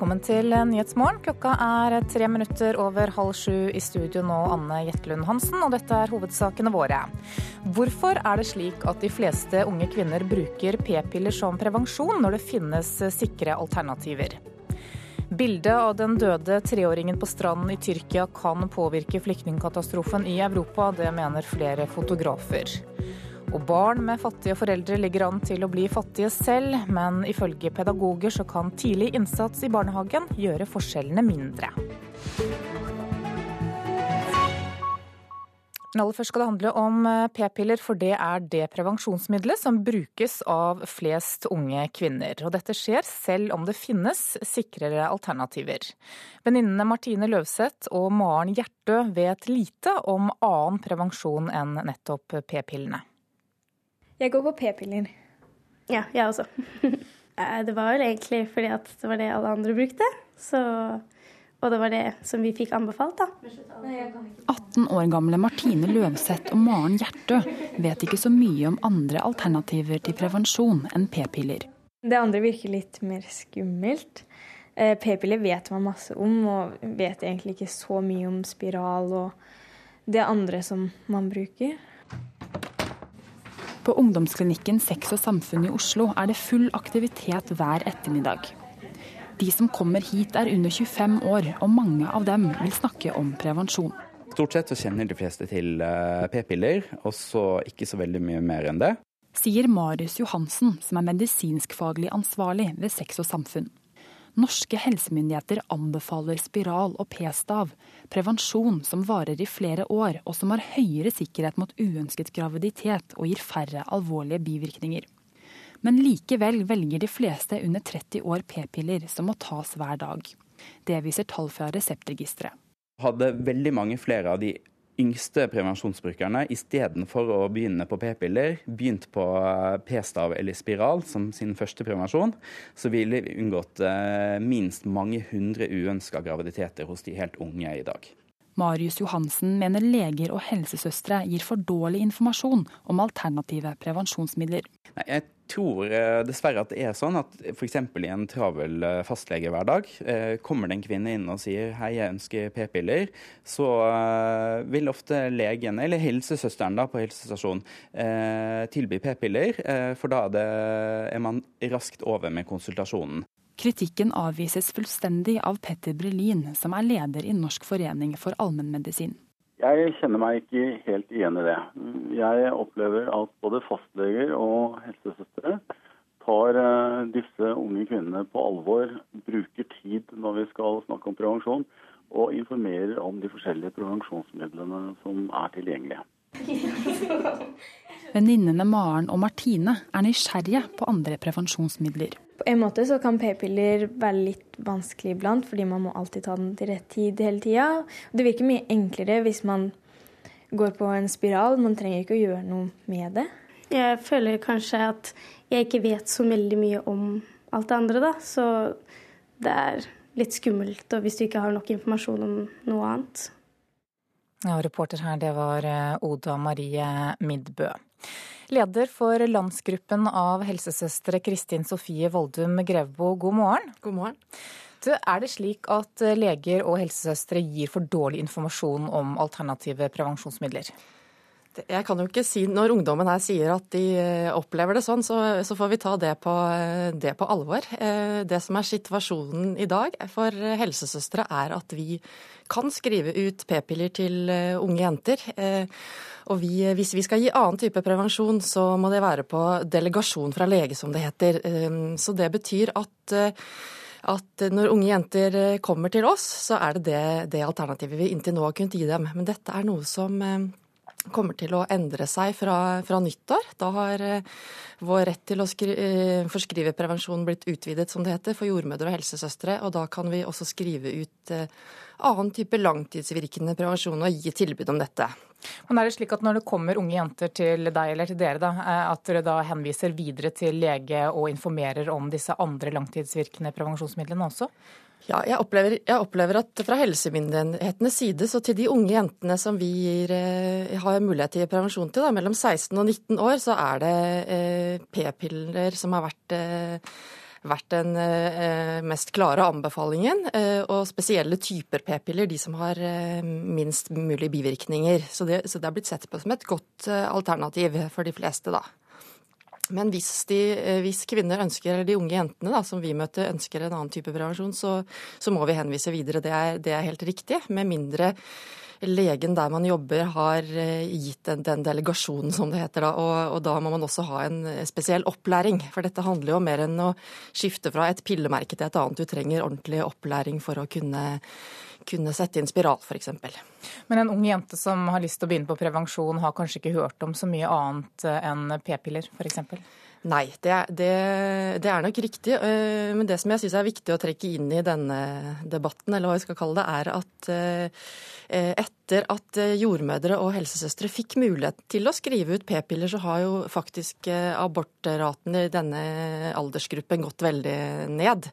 velkommen til Nyhetsmorgen. Klokka er tre minutter over halv sju i studio nå, Anne Jetlund Hansen, og dette er hovedsakene våre. Hvorfor er det slik at de fleste unge kvinner bruker p-piller som prevensjon, når det finnes sikre alternativer? Bildet av den døde treåringen på stranden i Tyrkia kan påvirke flyktningkatastrofen i Europa, det mener flere fotografer. Og barn med fattige foreldre ligger an til å bli fattige selv, men ifølge pedagoger så kan tidlig innsats i barnehagen gjøre forskjellene mindre. Men aller først skal det handle om eh, p-piller, for det er det prevensjonsmiddelet som brukes av flest unge kvinner. Og dette skjer selv om det finnes sikrere alternativer. Venninnene Martine Løvseth og Maren Hjertø vet lite om annen prevensjon enn nettopp p-pillene. Jeg går på p-piller. Ja, jeg også. Eh, det var vel egentlig fordi at det var det alle andre brukte. Så, og det var det som vi fikk anbefalt, da. 18 år gamle Martine Løvseth og Maren Hjertø vet ikke så mye om andre alternativer til prevensjon enn p-piller. Det andre virker litt mer skummelt. Eh, p-piller vet man masse om, og vet egentlig ikke så mye om spiral og det andre som man bruker. På ungdomsklinikken Sex og samfunn i Oslo er det full aktivitet hver ettermiddag. De som kommer hit er under 25 år, og mange av dem vil snakke om prevensjon. Stort sett så kjenner de fleste til eh, p-piller, og så ikke så veldig mye mer enn det. Sier Marius Johansen, som er medisinskfaglig ansvarlig ved Sex og samfunn. Norske helsemyndigheter anbefaler spiral og p-stav, prevensjon som varer i flere år, og som har høyere sikkerhet mot uønsket graviditet og gir færre alvorlige bivirkninger. Men likevel velger de fleste under 30 år p-piller som må tas hver dag. Det viser tall fra Reseptregisteret. Hadde veldig mange flere av de yngste prevensjonsbrukerne istedenfor å begynne på p-piller, begynt på eh, p-stav eller spiral som sin første prevensjon, så ville vi unngått eh, minst mange hundre uønska graviditeter hos de helt unge i dag. Marius Johansen mener leger og helsesøstre gir for dårlig informasjon om alternative prevensjonsmidler. Nei, jeg tror eh, dessverre at det er sånn at f.eks. i en travel eh, fastlegehverdag eh, kommer det en kvinne inn og sier hei, jeg ønsker p-piller, så vil ofte legen eller helsesøsteren da på helsestasjonen tilby p-piller, for da er man raskt over med konsultasjonen. Kritikken avvises fullstendig av Petter Brelin, som er leder i Norsk forening for allmennmedisin. Jeg kjenner meg ikke helt igjen i det. Jeg opplever at både fastleger og helsesøstre tar eh, disse unge kvinnene på alvor, bruker tid når vi skal snakke om prevensjon, og informerer om de forskjellige prevensjonsmidlene som er tilgjengelige. Venninnene Maren og Martine er nysgjerrige på andre prevensjonsmidler. På en måte så kan p-piller være litt vanskelig iblant, fordi man må alltid ta den til rett tid hele tida. Det virker mye enklere hvis man går på en spiral. Man trenger ikke å gjøre noe med det. Jeg føler kanskje at jeg ikke vet så veldig mye om alt det andre, da. Så det er litt skummelt hvis du ikke har nok informasjon om noe annet. Ja, reporter her, det var eh, Oda Marie Midbø. Leder for landsgruppen av helsesøstre Kristin Sofie Voldum Grevbo, god morgen. God morgen. Du, er det slik at leger og helsesøstre gir for dårlig informasjon om alternative prevensjonsmidler? Jeg kan jo ikke si, Når ungdommen her sier at de eh, opplever det sånn, så, så får vi ta det på, eh, det på, alvor. Eh, det som er situasjonen i dag for helsesøstre, er at vi kan skrive ut p-piller til unge jenter. Og vi, hvis vi skal gi annen type prevensjon, så må det være på delegasjon fra lege, som det heter. Så det betyr at at når unge jenter kommer til oss, så er det det, det alternativet vi inntil nå har kunnet gi dem. Men dette er noe som kommer til å endre seg fra, fra nyttår. Da har eh, vår rett til å skri, eh, forskrive prevensjon blitt utvidet, som det heter, for jordmødre og helsesøstre. Og da kan vi også skrive ut eh, annen type langtidsvirkende prevensjon og gi tilbud om dette. Men er det slik at Når det kommer unge jenter til deg eller til dere, da, at dere da henviser videre til lege og informerer om disse andre langtidsvirkende prevensjonsmidlene også? Ja, jeg opplever, jeg opplever, at fra helsemyndighetenes side, så til de unge jentene som vi gir, eh, har mulighet til prevensjon til, da, mellom 16 og 19 år, så er det eh, p-piller som har vært, eh, vært den eh, mest klare anbefalingen. Eh, og spesielle typer p-piller, de som har eh, minst mulig bivirkninger. Så det, så det har blitt sett på som et godt alternativ for de fleste, da. Men hvis, de, hvis, kvinner ønsker, eller de unge jentene da, som vi møter, ønsker en annen type prevensjon, så, så må vi henvise videre. Det er, det er helt riktig. Med mindre legen der man jobber har eh, gitt den, den delegasjonen, som det heter. da, og, og, da må man også ha en eh, spesiell opplæring. For dette handler jo mer enn å skifte fra et pillemerke til et annet. Du trenger ordentlig opplæring for å kunne, kunne sette inn spiral, f.eks. Men en ung jente som har lyst til å begynne på prevensjon, har kanskje ikke hørt om så mye annet eh, enn p-piller, f.eks.? Nei, det, det, det, er nok riktig. Men det som jeg syns er viktig å trekke inn i denne debatten, eller hva vi skal kalle det, er at Eh, etter at eh, jordmødre og helsesøstre fikk mulighet til å skrive ut p-piller, så har jo faktisk eh, abortraten i denne aldersgruppen gått veldig ned.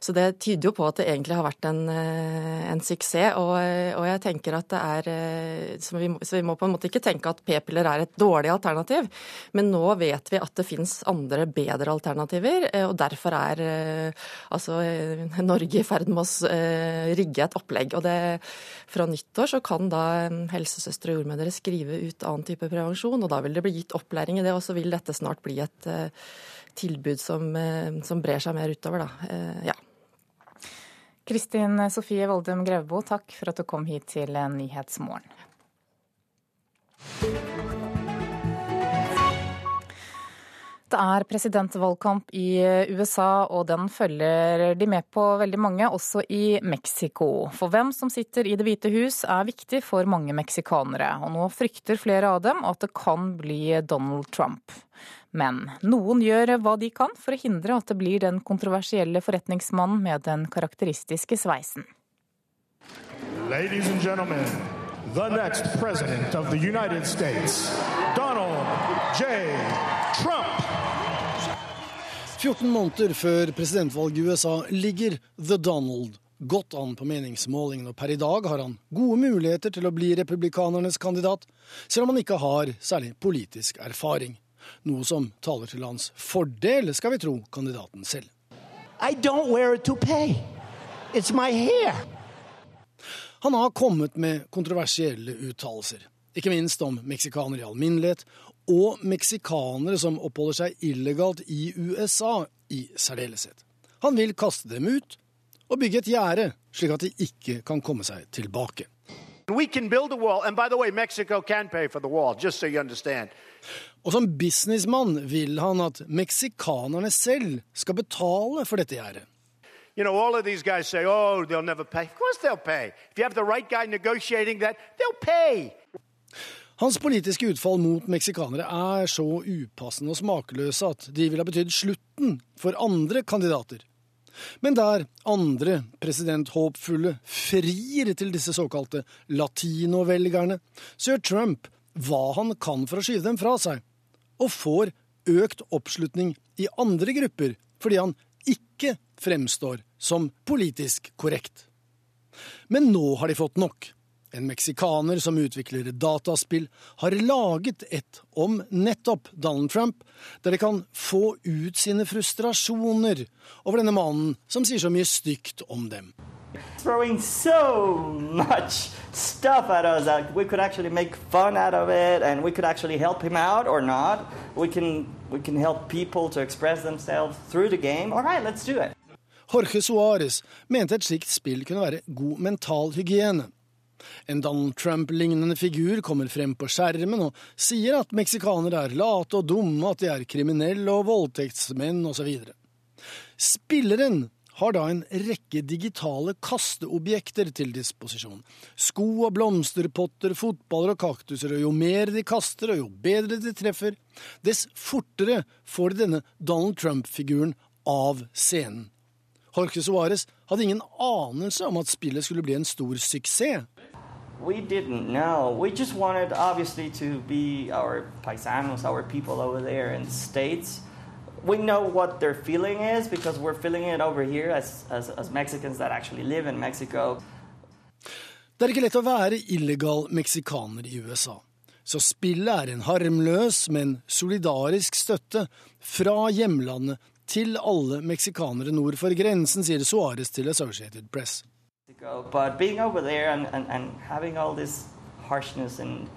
Så det tyder jo på at det egentlig har vært en, en suksess. Og, og, jeg tenker at det er så vi, så vi, må på en måte ikke tenke at p-piller er et dårlig alternativ. Men nå vet vi at det fins andre, bedre alternativer. Og derfor er altså Norge i ferd med å rigge et opplegg. Og det fra nyttår så kan da helsesøstre og jordmødre skrive ut annen type prevensjon, og da vil det bli gitt opplæring i det, og så vil dette snart bli et uh, tilbud som, uh, som, brer seg mer utover, da. Uh, ja. Kristin Sofie Voldum Grevbo, takk for at du kom hit til Nyhetsmorgen. Det er presidentvalgkamp i USA, og den følger de med på veldig mange, også i Mexico. For hvem som sitter i Det hvite hus er viktig for mange meksikanere, og nå frykter flere av dem at det kan bli Donald Trump. Men noen gjør hva de kan for å hindre at det blir den kontroversielle forretningsmannen med den karakteristiske sveisen. Ladies and gentlemen, the next president of the United States, Donald J. Trump. 14 måneder før presidentvalget i USA ligger The Donald godt an på meningsmålingene, og per i dag har han gode muligheter til å bli republikanernes kandidat, selv om han ikke har særlig politisk erfaring. Noe som taler til hans fordel, skal vi tro kandidaten selv. Han har kommet med kontroversielle uttalelser, ikke minst om meksikanere i alminnelighet, og meksikanere som oppholder seg illegalt i USA i særdeleshet. Han vil kaste dem ut og bygge et gjerde, slik at de ikke kan komme seg tilbake. Og som businessmann vil han at meksikanerne selv skal betale for dette gjerdet. You know, all of these guys say, oh, they'll never pay. Of course they'll pay. If you have the right guy negotiating that, they'll pay. Hans politiske utfall mot meksikanere er så upassende og smakløse at de ville ha betydd slutten for andre kandidater. Men der andre presidenthåpfulle frir til disse såkalte latinovelgerne, så gjør Trump hva han kan for å skyve dem fra seg, og får økt oppslutning i andre grupper fordi han ikke fremstår som politisk korrekt. Men nå har de fått nok. En meksikaner som utvikler dataspill, har laget et om nettopp Donald Trump, der de kan få ut sine frustrasjoner over denne mannen som sier så mye stygt om dem. Throwing so much stuff at us that we could actually make fun out of it, and we could actually help him out or not. We can, we can help people to express themselves through the game. All right, let's do it. Jorge Suárez mente et slikt spill kunne være god mental hygiene. En Donald Trump-lignende figur kommer frem på skjermen og sier at meksikanere er late og dumme, at de er kriminelle og voldtektsmenn osv. Spilleren har da en rekke digitale kasteobjekter til disposisjon. Sko og blomsterpotter, fotballer og kaktuser, og jo mer de kaster og jo bedre de treffer, dess fortere får de denne Donald Trump-figuren av scenen. Jorge Suárez hadde ingen anelse om at spillet skulle bli en stor suksess. We didn't know. We just wanted, obviously, to be our paisanos, our people over there in the States. We know what their feeling is because we're feeling it over here as, as, as Mexicans that actually live in Mexico. Det er ikke lett å være illegal meksikaner i USA. Så spillet er en harmløs, men solidarisk støtte fra hjemlandet til alle meksikanere nord for grensen, sier Suárez til Associated Press. But being over there and, and, and having all this harshness and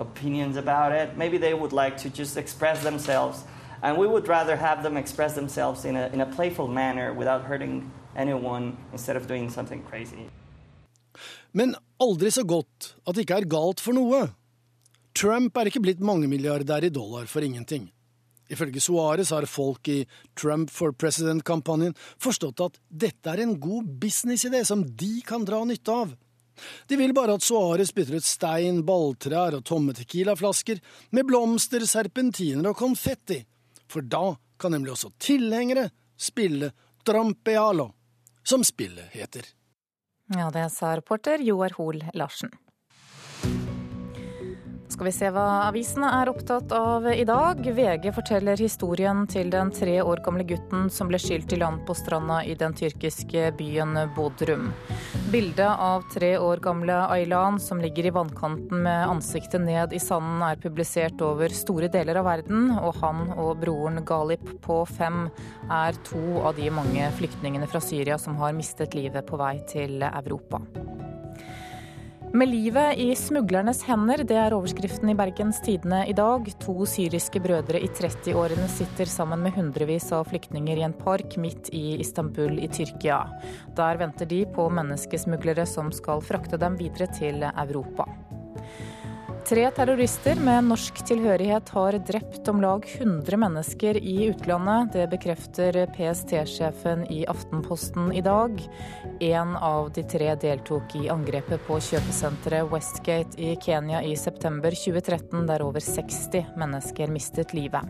opinions about it, maybe they would like to just express themselves. And we would rather have them express themselves in a, in a playful manner without hurting anyone instead of doing something crazy. Men aldri så godt at det ikke er galt for noe. Trump er ikke blitt mangemilliardær i dollar for ingenting. Ifølge Suárez har folk i Trump for president-kampanjen forstått at dette er en god businessidé som de kan dra nytte av. De vil bare at Suárez bytter ut stein, balltrær og tomme tequilaflasker med blomster, serpentiner og konfetti, for da kan nemlig også tilhengere spille trampealo, som spillet heter. Ja, det sa reporter Joar Hoel Larsen. Skal vi se hva avisene er opptatt av i dag. VG forteller historien til den tre år gamle gutten som ble skylt i land på stranda i den tyrkiske byen Bodrum. Bildet av tre år gamle Aylan som ligger i vannkanten med ansiktet ned i sanden er publisert over store deler av verden, og han og broren Galip på fem er to av de mange flyktningene fra Syria som har mistet livet på vei til Europa. Med livet i smuglernes hender, det er overskriften i Bergens Tidende i dag. To syriske brødre i 30-årene sitter sammen med hundrevis av flyktninger i en park midt i Istanbul i Tyrkia. Der venter de på menneskesmuglere som skal frakte dem videre til Europa. Tre terrorister med norsk tilhørighet har drept om lag 100 mennesker i utlandet. Det bekrefter PST-sjefen i Aftenposten i dag. En av de tre deltok i angrepet på kjøpesenteret Westgate i Kenya i september 2013, der over 60 mennesker mistet livet.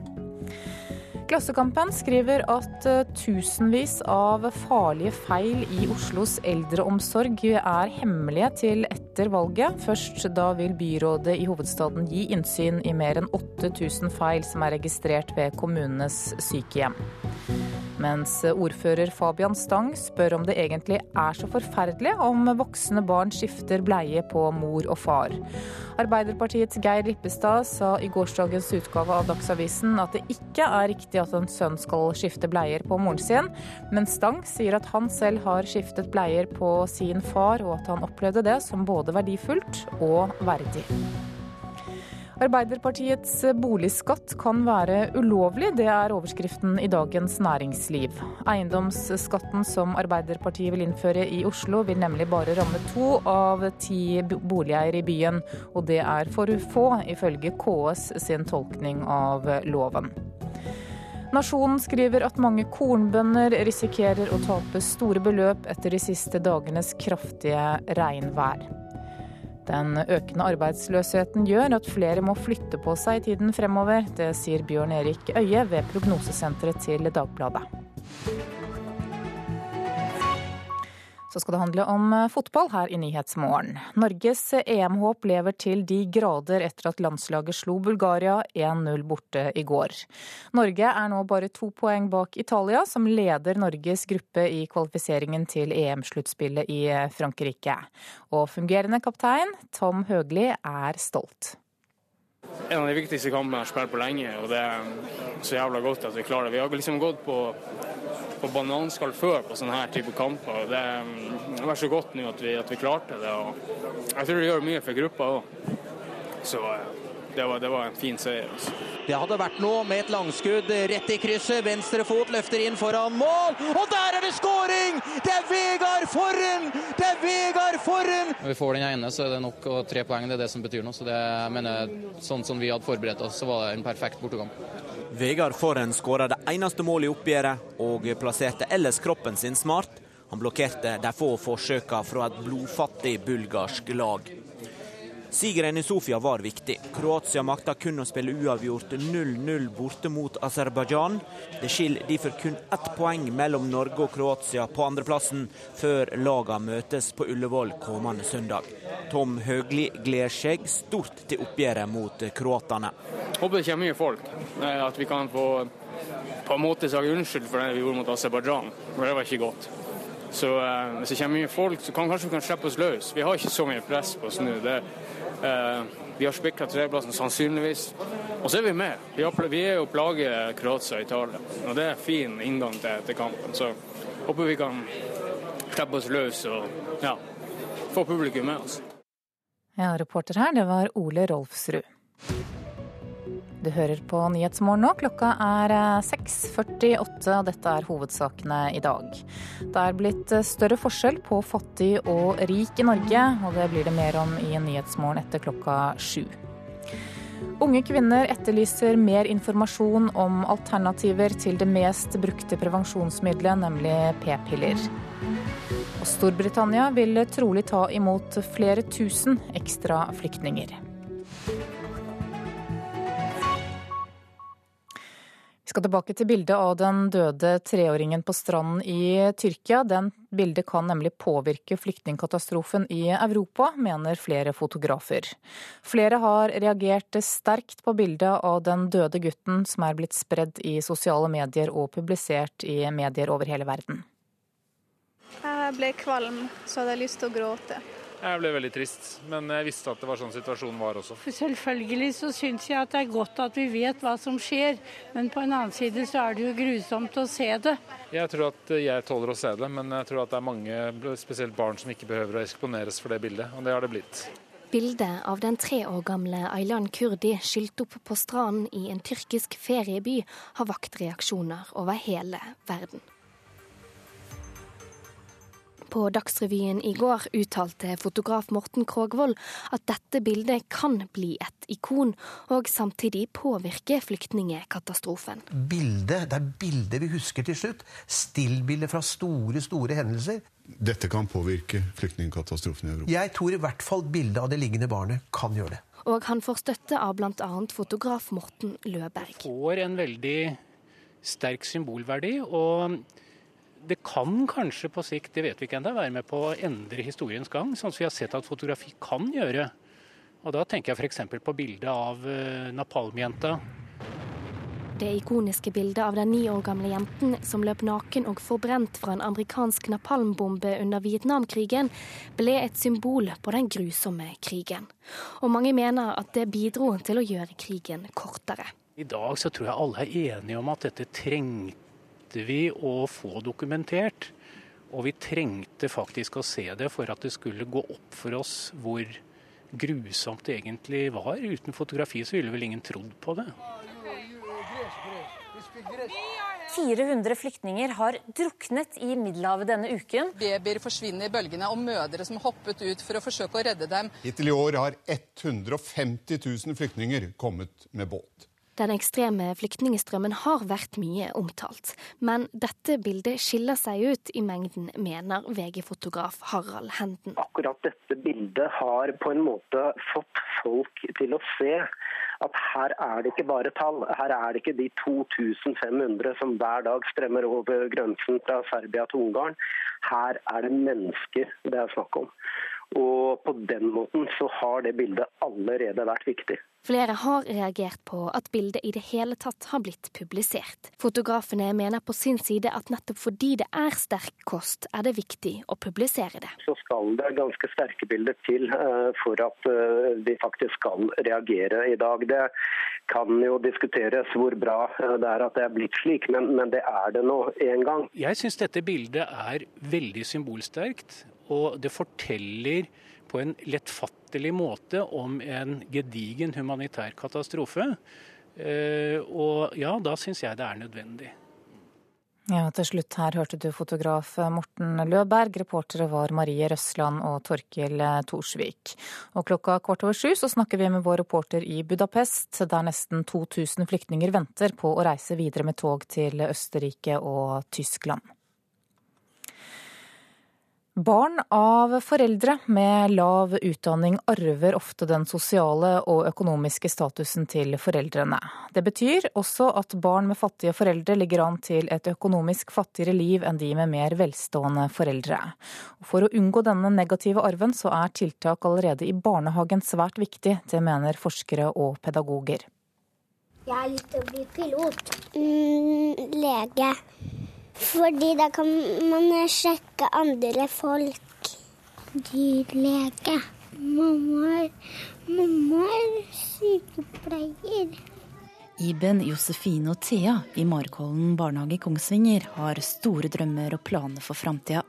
Klassekampen skriver at eh, tusenvis av farlige feil i Oslos eldreomsorg er hemmelige til etter valget. Først da vil byrådet i hovedstaden gi innsyn i mer enn 8000 feil som er registrert ved kommunenes sykehjem. Mens ordfører Fabian Stang spør om det egentlig er så forferdelig om voksne barn skifter bleie på mor og far. Arbeiderpartiets Geir Lippestad sa i gårsdagens utgave av Dagsavisen at det ikke er riktig at en sønn skal skifte bleier på moren sin, men Stang sier at han selv har skiftet bleier på sin far, og at han opplevde det som både verdifullt og verdig. Arbeiderpartiets boligskatt kan være ulovlig, det er overskriften i Dagens Næringsliv. Eiendomsskatten som Arbeiderpartiet vil innføre i Oslo, vil nemlig bare ramme to av ti boligeiere i byen, og det er for få, ifølge KS sin tolkning av loven. Nasjonen skriver at mange kornbønder risikerer å tape store beløp etter de siste dagenes kraftige regnvær. Den økende arbeidsløsheten gjør at flere må flytte på seg i tiden fremover. Det sier Bjørn Erik Øie ved prognosesenteret til Dagbladet. Så skal det handle om eh, fotball her i Nyhetsmorgen. Norges EM-håp lever til de grader etter at landslaget slo Bulgaria 1-0 borte i går. Norge er nå bare to poeng bak Italia, som leder Norges gruppe i kvalifiseringen til EM-sluttspillet i Frankrike. Og fungerende kaptein Tom Høgli er stolt. En av de viktigste kampene jeg har spilt på lenge, og det er så jævla godt at vi klarer det. Vi har liksom gått på på bananskall før på sånne her type kamper. Det har vært så godt nå at vi, at vi klarte det. og Jeg tror det gjør mye for gruppa òg. Så det var, det var, en fin seier. Altså. Det hadde vært nå med et langskudd rett i krysset. Venstre fot løfter inn foran mål, og der er det skåring! Det er Vegard Forren! Det er Vegard Forren! Når vi får den ene, så er det nok, og tre poeng det er det som betyr noe. Så det mener Sånn som vi hadde forberedt oss, så var det en perfekt bortekamp. Vegard Forren skåra det eneste målet i oppgjøret, og plasserte ellers kroppen sin smart. Han blokkerte de få forsøkene fra et blodfattig bulgarsk lag. Sigeren i Sofia var viktig. Kroatia makta kun å spille uavgjort 0-0 borte mot Aserbajdsjan. Det skiller derfor kun ett poeng mellom Norge og Kroatia på andreplassen, før lagene møtes på Ullevål kommende søndag. Tom Høgli gleder seg stort til oppgjøret mot kroatene. Håper det kommer mye folk. At vi kan få på en måte sagt unnskyld for det vi gjorde mot Aserbajdsjan. Det var ikke godt. Så uh, hvis det kommer mye folk, så kan kanskje vi kan slippe oss løs. Vi har ikke så mye press på oss nå. Det, vi har spikra tredjeplassen sannsynligvis. Og så er vi med. Vi er jo plaget Kroatia og Italia. Og det er fin inngang til, til kampen. Så håper vi kan slippe oss løs og ja, få publikum med oss. Ja, reporter her, det var Ole Rolfsrud. Du hører på Nyhetsmorgen nå. Klokka er 6.48, eh, og dette er hovedsakene i dag. Det er blitt eh, større forskjell på fattig og rik i Norge, og det blir det mer om i Nyhetsmorgen etter klokka sju. Unge kvinner etterlyser mer informasjon om alternativer til det mest brukte prevensjonsmiddelet, nemlig p-piller. Og Storbritannia vil trolig ta imot flere tusen ekstra flyktninger. Skal tilbake til bildet av den døde treåringen på stranden i Tyrkia. Den bildet kan nemlig påvirke flyktningkatastrofen i Europa, mener flere fotografer. Flere har reagert sterkt på bildet av den døde gutten som er blitt spredd i sosiale medier og publisert i medier over hele verden. Jeg ble kvalm, så hadde jeg lyst til å gråte. Jeg ble veldig trist, men jeg visste at det var sånn situasjonen var også. Selvfølgelig så syns jeg at det er godt at vi vet hva som skjer, men på en annen side så er det jo grusomt å se det. Jeg tror at jeg tåler å se det, men jeg tror at det er mange, spesielt barn, som ikke behøver å eksponeres for det bildet, og det har det blitt. Bildet av den tre år gamle Aylan Kurdi skylt opp på stranden i en tyrkisk ferieby har vakt reaksjoner over hele verden. På Dagsrevyen i går uttalte fotograf Morten Krogvold at dette bildet kan bli et ikon, og samtidig påvirke flyktningekatastrofen. Bildet, det er bildet vi husker til slutt. Stillbildet fra store, store hendelser. Dette kan påvirke flyktningkatastrofen i Europa? Jeg tror i hvert fall bildet av det liggende barnet kan gjøre det. Og han får støtte av bl.a. fotograf Morten Løberg. Får en veldig sterk symbolverdi. og det kan kanskje på sikt, det vet vi ikke ennå, være med på å endre historiens gang, sånn som vi har sett at fotografi kan gjøre. Og Da tenker jeg f.eks. på bildet av uh, napalmjenta. Det ikoniske bildet av den ni år gamle jenten som løp naken og forbrent fra en amerikansk napalmbombe under Vietnamkrigen, ble et symbol på den grusomme krigen. Og mange mener at det bidro til å gjøre krigen kortere. I dag så tror jeg alle er enige om at dette trengte trengte vi å få dokumentert. Og vi trengte faktisk å se det for at det skulle gå opp for oss hvor grusomt det egentlig var. Uten fotografi så ville vel ingen trodd på det. 400 flyktninger har druknet i Middelhavet denne uken. Babyer forsvinner i bølgene, og mødre som hoppet ut for å forsøke å redde dem. Hittil i år har 150 000 flyktninger kommet med båt. Den ekstreme flyktningstrømmen har vært mye omtalt, men dette bildet skiller seg ut i mengden, mener VG-fotograf Harald Henden. Akkurat dette bildet har på en måte fått folk til å se at her er det ikke bare tall. Her er det ikke de 2500 som hver dag strømmer over grensen fra Serbia til Ungarn. Her er det mennesker det er snakk om. Og på den måten så har det bildet allerede vært viktig. Flere har reagert på at bildet i det hele tatt har blitt publisert. Fotografene mener på sin side at nettopp fordi det er sterk kost, er det viktig å publisere det. Så skal det ganske sterke bilder til eh, for at eh, vi faktisk skal reagere i dag. Det kan jo diskuteres hvor bra eh, det er at det er blitt slik, men, men det er det nå en gang. Jeg syns dette bildet er veldig symbolsterkt, og det forteller på en lettfattelig måte om en gedigen humanitær katastrofe. Eh, og ja, da syns jeg det er nødvendig. Ja, til slutt her hørte du fotograf Morten Løberg. Reportere var Marie Røsland og Torkil Thorsvik. Og klokka kvart over sju så snakker vi med vår reporter i Budapest, der nesten 2000 flyktninger venter på å reise videre med tog til Østerrike og Tyskland. Barn av foreldre med lav utdanning arver ofte den sosiale og økonomiske statusen til foreldrene. Det betyr også at barn med fattige foreldre ligger an til et økonomisk fattigere liv enn de med mer velstående foreldre. For å unngå denne negative arven, så er tiltak allerede i barnehagen svært viktig. Det mener forskere og pedagoger. Jeg har lyst til å bli pilot. Mm, lege. Fordi da kan man sjekke andre folk. Dyrlege. Mamma er, er sykepleier. Iben, Josefine og Thea i Markollen barnehage i Kongsvinger har store drømmer og planer for framtida.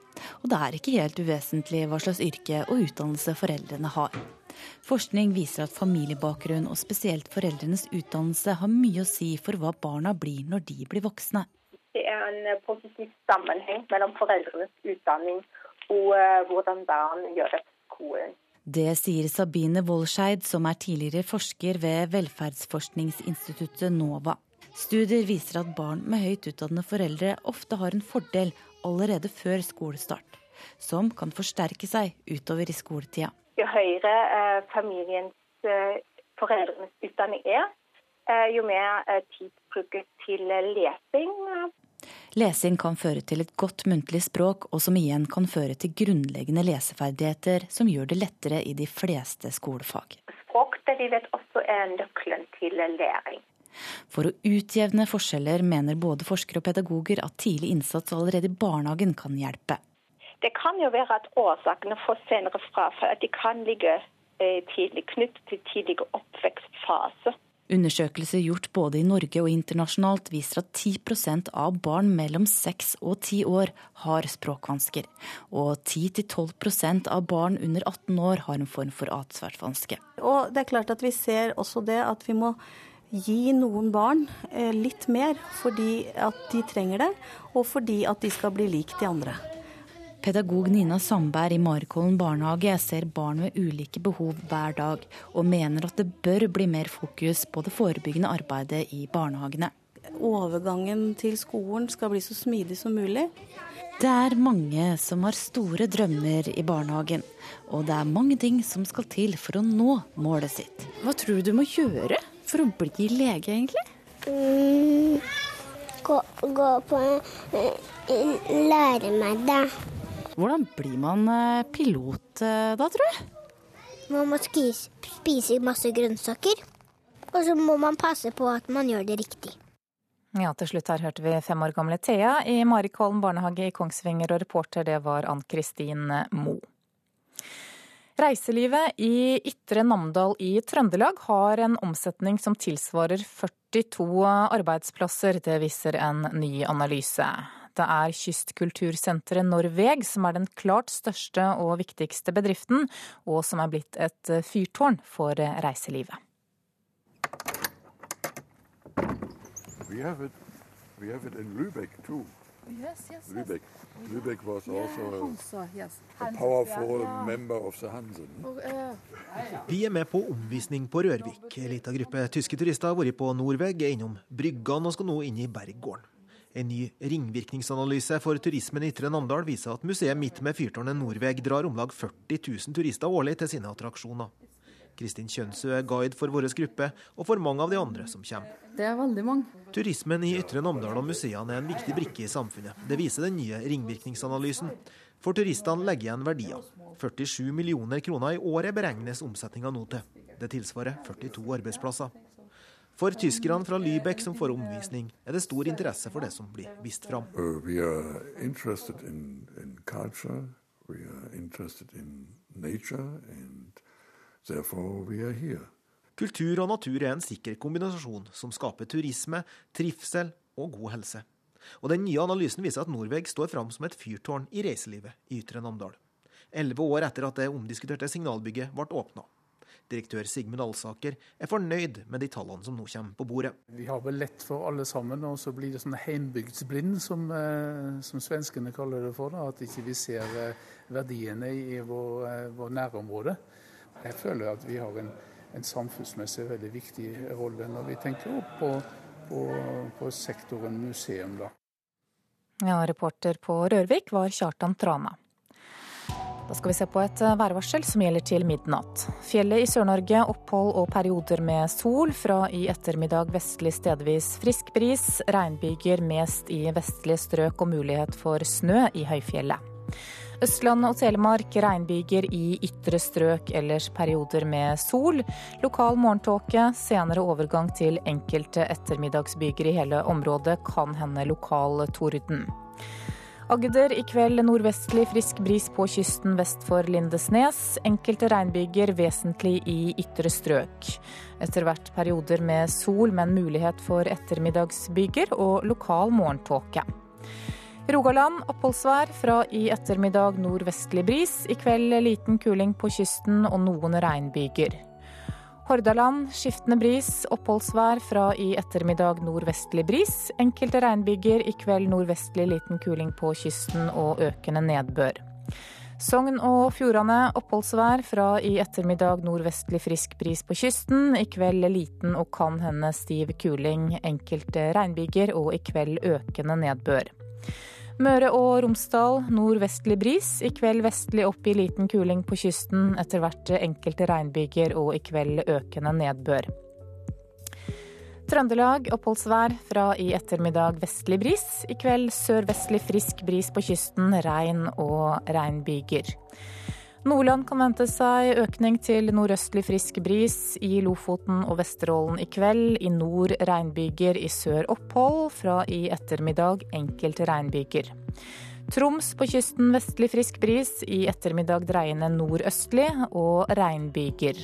Og det er ikke helt uvesentlig hva slags yrke og utdannelse foreldrene har. Forskning viser at familiebakgrunn og spesielt foreldrenes utdannelse har mye å si for hva barna blir når de blir voksne. Det er en positiv sammenheng mellom foreldrenes utdanning og uh, hvordan barn gjør det på skolen. Det sier Sabine Wollscheid, som er tidligere forsker ved velferdsforskningsinstituttet NOVA. Studier viser at barn med høyt utdannede foreldre ofte har en fordel allerede før skolestart, som kan forsterke seg utover i skoletida. Jo høyere eh, familiens eh, foreldrenes utdanning er, eh, jo mer eh, tid brukes til lesing, Lesing kan føre til et godt muntlig språk, og som igjen kan føre til grunnleggende leseferdigheter, som gjør det lettere i de fleste skolefag. Språk vi vet også er nøkkelen til læring. For å utjevne forskjeller mener både forskere og pedagoger at tidlig innsats allerede i barnehagen kan hjelpe. Det kan jo være at årsakene for senere frafall at de kan ligge eh, tidlig knyttet til tidlig oppvekstfase. Undersøkelser gjort både i Norge og internasjonalt viser at 10% av barn mellom 6 og 10 år har språkvansker. Og 10-12% av barn under 18 år har en form for atferdsvanske. Og det er klart at vi ser også det at vi må gi noen barn eh, litt mer fordi at de trenger det, og fordi at de skal bli lik de andre. Pedagog Nina Sandberg i Marikollen barnehage ser barn med ulike behov hver dag, og mener at det bør bli mer fokus på det forebyggende arbeidet i barnehagene. Overgangen til skolen skal bli så smidig som mulig. Det er mange som har store drømmer i barnehagen, og det er mange ting som skal til for å nå målet sitt. Hva tror du du må gjøre for å bli lege, egentlig? Mm, gå, gå på Lære meg det. Hvordan blir man eh, pilot eh, da, tror du? Man må spise masse grønnsaker. Og så må man passe på at man gjør det riktig. Ja, til slutt her hørte vi fem år gamle Thea i Marikholm barnehage i Kongsvinger, og reporter det var Ann-Kristin Mo. Reiselivet i Ytre Namdal i Trøndelag har en omsetning som tilsvarer 42 arbeidsplasser. Det viser en ny analyse. Det er kystkultursenteret Norveg som er den klart største og viktigste bedriften, og som er blitt et fyrtårn for reiselivet. We have it, we have it in Lübeck too. Yes, yes, yes. Lübeck. Lübeck was also a, Hansa, yes. a powerful member of the Hansen. Eh, Vi er med på omvisning på Rørvik. En liten gruppe tyske turister har vært på Norveg, er innom Bryggan og skal nå inn i Berggården. En ny ringvirkningsanalyse for turismen i Ytre Namdal viser at museet midt med fyrtårnet Norveg drar om lag 40 000 turister årlig til sine attraksjoner. Kristin Kjønsø er guide for vår gruppe, og for mange av de andre som kommer. Det er veldig mange. Turismen i Ytre Namdal og museene er en viktig brikke i samfunnet. Det viser den nye ringvirkningsanalysen. For turistene legger igjen verdier. 47 millioner kroner i året beregnes omsetninga nå til. Det tilsvarer 42 arbeidsplasser. For tyskerne fra Lübeck som får omvisning, er det stor interesse for det som blir vist fram. Uh. Kultur og natur er en sikker kombinasjon som skaper turisme, trivsel og god helse. Og Den nye analysen viser at Norveg står fram som et fyrtårn i reiselivet i Ytre Namdal. Elleve år etter at det omdiskuterte signalbygget ble åpna. Direktør Sigmund Alsaker er fornøyd med de tallene som nå kommer på bordet. Vi har vel lett for alle sammen, og så blir det sånn heimbygdsblind, som, eh, som svenskene kaller det for. Da, at ikke vi ser eh, verdiene i vår, eh, vår nærområde. Jeg føler at vi har en, en samfunnsmessig veldig viktig rolle når vi tenker på, på, på sektoren museum. da. Ja, reporter på Rørvik var Kjartan Trana. Da skal vi se på et værvarsel som gjelder til midnatt. Fjellet i Sør-Norge opphold og perioder med sol. Fra i ettermiddag vestlig stedvis frisk bris. Regnbyger mest i vestlige strøk og mulighet for snø i høyfjellet. Østlandet og Telemark regnbyger i ytre strøk, ellers perioder med sol. Lokal morgentåke, senere overgang til enkelte ettermiddagsbyger i hele området. Kan hende lokal torden. Agder i kveld nordvestlig frisk bris på kysten vest for Lindesnes. Enkelte regnbyger vesentlig i ytre strøk. Etter hvert perioder med sol, men mulighet for ettermiddagsbyger og lokal morgentåke. Rogaland oppholdsvær fra i ettermiddag nordvestlig bris. I kveld liten kuling på kysten og noen regnbyger. Hordaland skiftende bris, oppholdsvær fra i ettermiddag nordvestlig bris. Enkelte regnbyger, i kveld nordvestlig liten kuling på kysten og økende nedbør. Sogn og Fjordane oppholdsvær fra i ettermiddag nordvestlig frisk bris på kysten. I kveld liten og kan hende stiv kuling. Enkelte regnbyger og i kveld økende nedbør. Møre og Romsdal nordvestlig bris. I kveld vestlig opp i liten kuling på kysten. Etter hvert enkelte regnbyger og i kveld økende nedbør. Trøndelag oppholdsvær fra i ettermiddag vestlig bris. I kveld sørvestlig frisk bris på kysten, regn og regnbyger. Nordland kan vente seg økning til nordøstlig frisk bris i Lofoten og Vesterålen i kveld. I nord regnbyger, i sør opphold. Fra i ettermiddag enkelte regnbyger. Troms på kysten vestlig frisk bris, i ettermiddag dreiende nordøstlig og regnbyger.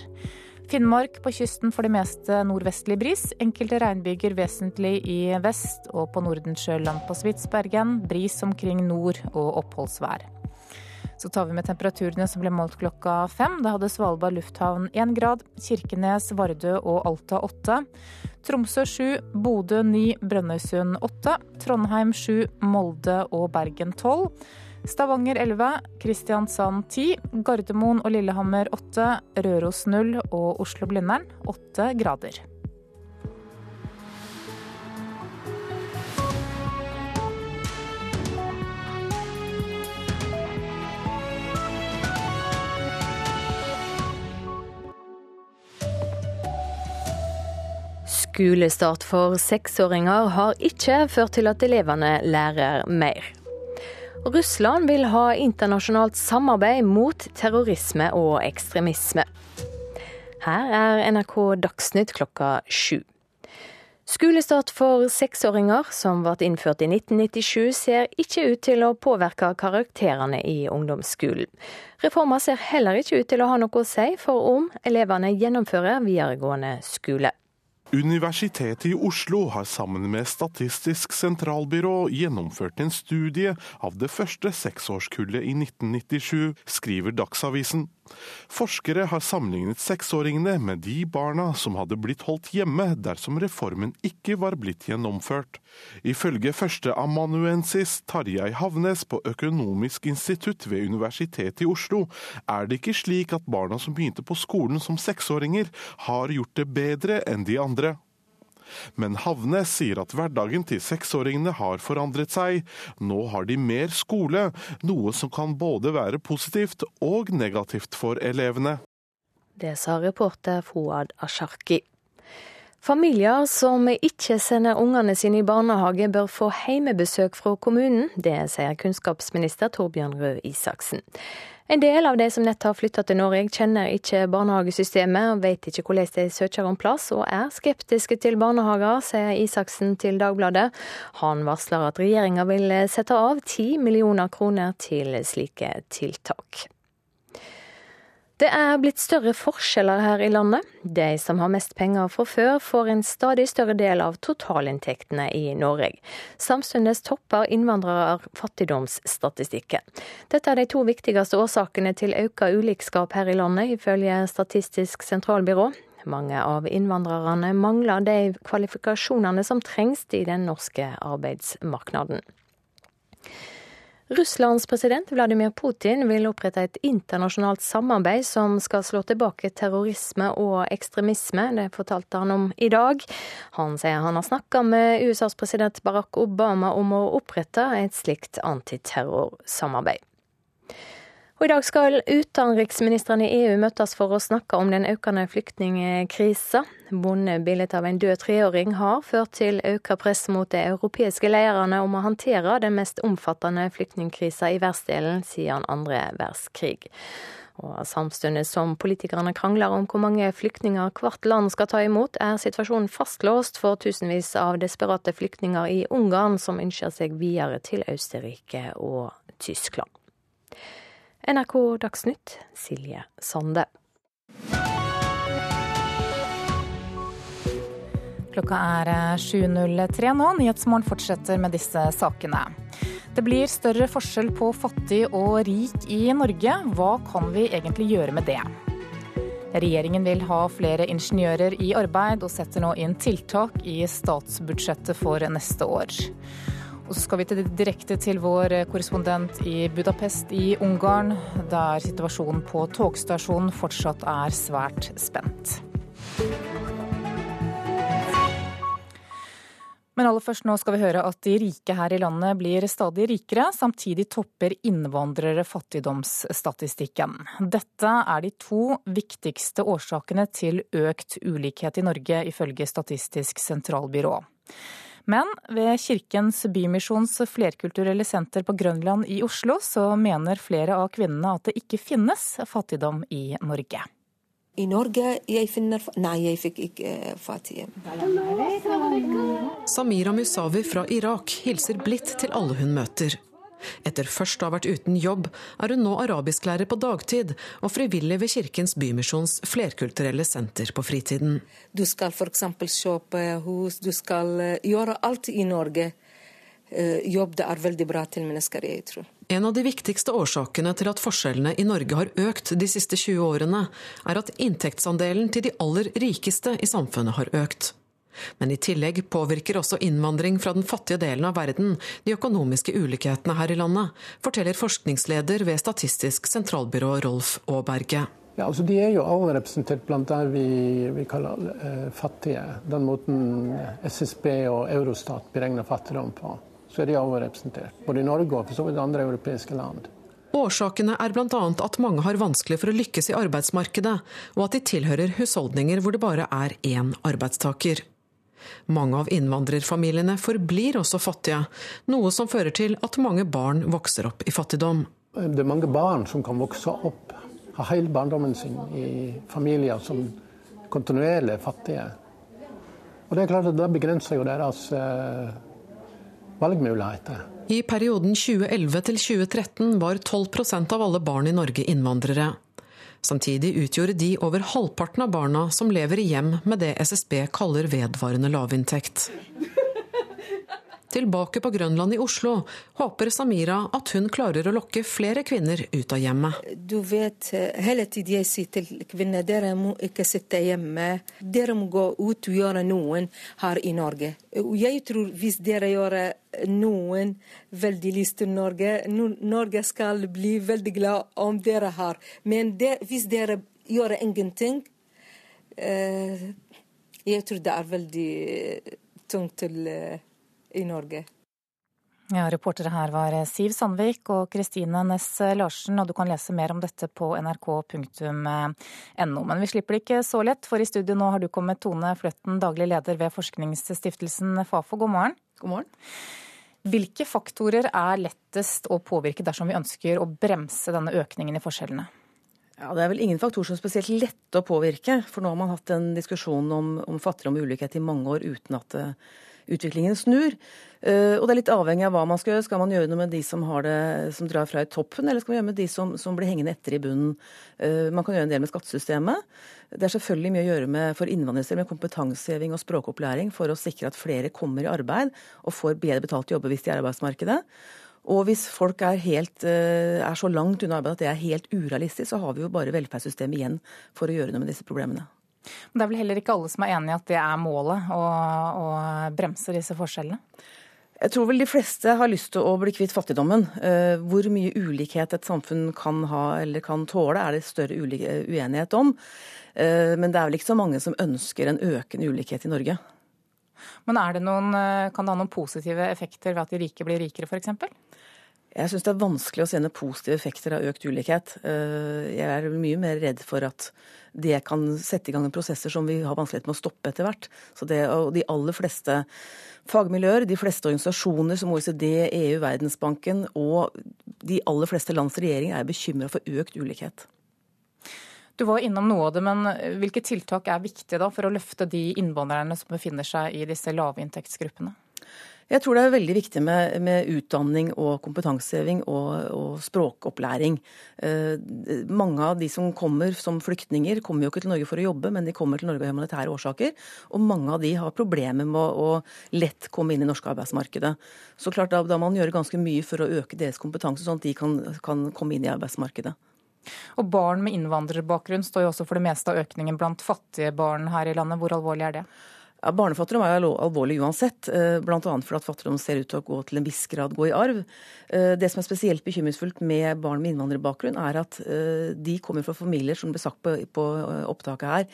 Finnmark på kysten for det meste nordvestlig bris. Enkelte regnbyger vesentlig i vest og på Nordensjøland på Spitsbergen. Bris omkring nord og oppholdsvær. Så tar vi med temperaturene som ble målt klokka fem. Da hadde Svalbard lufthavn én grad, Kirkenes, Vardø og Alta åtte. Tromsø sju, Bodø ni, Brønnøysund åtte. Trondheim sju, Molde og Bergen tolv. Stavanger 11, Kristiansand 10, Gardermoen og Lillehammer 8, Røros 0 og Oslo-Blindern 8 grader. Skolestart for seksåringer har ikke ført til at elevene lærer mer. Russland vil ha internasjonalt samarbeid mot terrorisme og ekstremisme. Her er NRK Dagsnytt klokka sju. Skolestart for seksåringer, som ble innført i 1997, ser ikke ut til å påvirke karakterene i ungdomsskolen. Reformer ser heller ikke ut til å ha noe å si for om elevene gjennomfører videregående skole. Universitetet i Oslo har sammen med Statistisk sentralbyrå gjennomført en studie av det første seksårskullet i 1997, skriver Dagsavisen. Forskere har sammenlignet seksåringene med de barna som hadde blitt holdt hjemme dersom reformen ikke var blitt gjennomført. Ifølge førsteamanuensis Tarjei Havnes på Økonomisk institutt ved Universitetet i Oslo, er det ikke slik at barna som begynte på skolen som seksåringer, har gjort det bedre enn de andre. Men Havnes sier at hverdagen til seksåringene har forandret seg. Nå har de mer skole, noe som kan både være positivt og negativt for elevene. Det sa reporter Fouad Asharki. Familier som ikke sender ungene sine i barnehage, bør få heimebesøk fra kommunen. Det sier kunnskapsminister Torbjørn Røe Isaksen. En del av de som nett har flytta til Norge, kjenner ikke barnehagesystemet, og vet ikke hvordan de søker om plass, og er skeptiske til barnehager, sier Isaksen til Dagbladet. Han varsler at regjeringa vil sette av 10 millioner kroner til slike tiltak. Det er blitt større forskjeller her i landet. De som har mest penger fra før, får en stadig større del av totalinntektene i Norge. Samtidig topper innvandrere fattigdomsstatistikken. Dette er de to viktigste årsakene til økt ulikskap her i landet, ifølge Statistisk sentralbyrå. Mange av innvandrerne mangler de kvalifikasjonene som trengs i den norske arbeidsmarkedet. Russlands president Vladimir Putin vil opprette et internasjonalt samarbeid som skal slå tilbake terrorisme og ekstremisme. Det fortalte han om i dag. Han sier han har snakka med USAs president Barack Obama om å opprette et slikt antiterrorsamarbeid. Og I dag skal utenriksministrene i EU møtes for å snakke om den økende flyktningkrisa. Bondebildet av en død treåring har ført til økt press mot de europeiske lederne om å håndtere den mest omfattende flyktningkrisa i verdensdelen siden andre verdenskrig. Og Samtidig som politikerne krangler om hvor mange flyktninger hvert land skal ta imot, er situasjonen fastlåst for tusenvis av desperate flyktninger i Ungarn som ønsker seg videre til Østerrike og Tyskland. NRK Dagsnytt, Silje Sande. Klokka er 7.03 nå. Nyhetsmorgen fortsetter med disse sakene. Det blir større forskjell på fattig og rik i Norge. Hva kan vi egentlig gjøre med det? Regjeringen vil ha flere ingeniører i arbeid, og setter nå inn tiltak i statsbudsjettet for neste år. Og så skal vi til direkte til vår korrespondent i Budapest i Ungarn, der situasjonen på togstasjonen fortsatt er svært spent. Men aller først nå skal vi høre at de rike her i landet blir stadig rikere. Samtidig topper innvandrere fattigdomsstatistikken. Dette er de to viktigste årsakene til økt ulikhet i Norge, ifølge Statistisk sentralbyrå. Men ved Kirkens Bymisjons flerkulturelle senter på Grønland i Oslo, så mener flere av kvinnene at det ikke finnes fattigdom i Norge. I Norge jeg finner Nei, jeg fikk ikke eh, fattige. Samira Musawi fra Irak hilser blidt til alle hun møter. Etter først å ha vært uten jobb, er hun nå arabisklærer på dagtid og frivillig ved Kirkens Bymisjons flerkulturelle senter på fritiden. Du skal f.eks. kjøpe hus, du skal eh, gjøre alt i Norge. Eh, jobb det er veldig bra til mennesker, jeg tror. En av de viktigste årsakene til at forskjellene i Norge har økt de siste 20 årene, er at inntektsandelen til de aller rikeste i samfunnet har økt. Men i tillegg påvirker også innvandring fra den fattige delen av verden de økonomiske ulikhetene her i landet, forteller forskningsleder ved Statistisk sentralbyrå Rolf Aaberge. Ja, altså De er jo overrepresentert blant det vi, vi kaller eh, fattige. Den måten SSB og Eurostat beregner fattigdom på så er de overrepresentert. Både i Norge og for så vidt andre europeiske land. Årsakene er bl.a. at mange har vanskelig for å lykkes i arbeidsmarkedet, og at de tilhører husholdninger hvor det bare er én arbeidstaker. Mange av innvandrerfamiliene forblir også fattige, noe som fører til at mange barn vokser opp i fattigdom. Det er mange barn som kan vokse opp, ha hele barndommen sin i familier som kontinuerlig er fattige. Og Det er klart at det begrenser jo deres eh, valgmuligheter. I perioden 2011 til 2013 var 12% av alle barn i Norge innvandrere. Samtidig utgjorde de over halvparten av barna som lever i hjem med det SSB kaller vedvarende lavinntekt. Tilbake på Grønland i Oslo håper Samira at hun klarer å lokke flere kvinner ut av hjemmet. Du vet, hele tiden jeg sier til kvinner dere må ikke sitte hjemme. Dere må gå ut og gjøre noen her i Norge. Jeg tror hvis dere gjør noen veldig lyst til Norge, Norge skal bli veldig glad om dere har. Men det, hvis dere gjør ingenting, eh, jeg tror det er veldig tungt til eh, i Norge. Ja, Reportere her var Siv Sandvik og Kristine Næss Larsen, og du kan lese mer om dette på nrk.no. Men vi slipper det ikke så lett, for i studio nå har du kommet Tone Fløtten, daglig leder ved forskningsstiftelsen Fafo. God morgen. God morgen. Hvilke faktorer er lettest å påvirke dersom vi ønsker å bremse denne økningen i forskjellene? Ja, Det er vel ingen faktorer som er spesielt lette å påvirke. For nå har man hatt en diskusjon om, om fattigdom og ulikhet i mange år uten at det utviklingen snur. Uh, og det er litt avhengig av hva man skal gjøre. Skal man gjøre noe med de som, det, som drar fra i toppen, eller skal man gjøre med de som, som blir hengende etter i bunnen? Uh, man kan gjøre en del med skattesystemet. Det er selvfølgelig mye å gjøre med, for innvandrere med kompetanseheving og språkopplæring for å sikre at flere kommer i arbeid og får bedre betalt jobber hvis de er i arbeidsmarkedet. Og hvis folk er, helt, uh, er så langt unna arbeid at det er helt urealistisk, så har vi jo bare velferdssystemet igjen for å gjøre noe med disse problemene. Men det er vel heller ikke alle som er enig i at det er målet, å, å bremse disse forskjellene? Jeg tror vel de fleste har lyst til å bli kvitt fattigdommen. Eh, hvor mye ulikhet et samfunn kan ha eller kan tåle, er det større uenighet om. Eh, men det er vel ikke så mange som ønsker en økende ulikhet i Norge. Men det noen, eh, kan det ha noen positive effekter ved at de rike blir rikere, f.eks.? Jeg syns det er vanskelig å se noen positive effekter av økt ulikhet. Eh, jeg er mye mer redd for at det kan sette i gang prosesser som vi har vanskelighet med å stoppe etter hvert. Så det, og de aller fleste fagmiljøer, de fleste organisasjoner som OECD, EU, Verdensbanken og de aller fleste lands regjering er bekymra for økt ulikhet. Du var innom noe av det, men hvilke tiltak er viktige da for å løfte de innvandrerne som befinner seg i disse lavinntektsgruppene? Jeg tror det er veldig viktig med, med utdanning og kompetanseheving og, og språkopplæring. Eh, mange av de som kommer som flyktninger, kommer jo ikke til Norge for å jobbe, men de kommer til Norge av humanitære årsaker. Og mange av de har problemer med å, å lett komme inn i norske arbeidsmarkedet. Så klart da, da man gjøre ganske mye for å øke deres kompetanse, sånn at de kan, kan komme inn i arbeidsmarkedet. Og Barn med innvandrerbakgrunn står jo også for det meste av økningen blant fattige barn her i landet. Hvor alvorlig er det? Ja, Barnefattigdom er jo alvorlig uansett, eh, bl.a. fordi at fattigdom ser ut til å gå til en viss grad gå i arv. Eh, det som er spesielt bekymringsfullt med barn med innvandrerbakgrunn, er at eh, de kommer fra familier som ble sagt på opptaket her,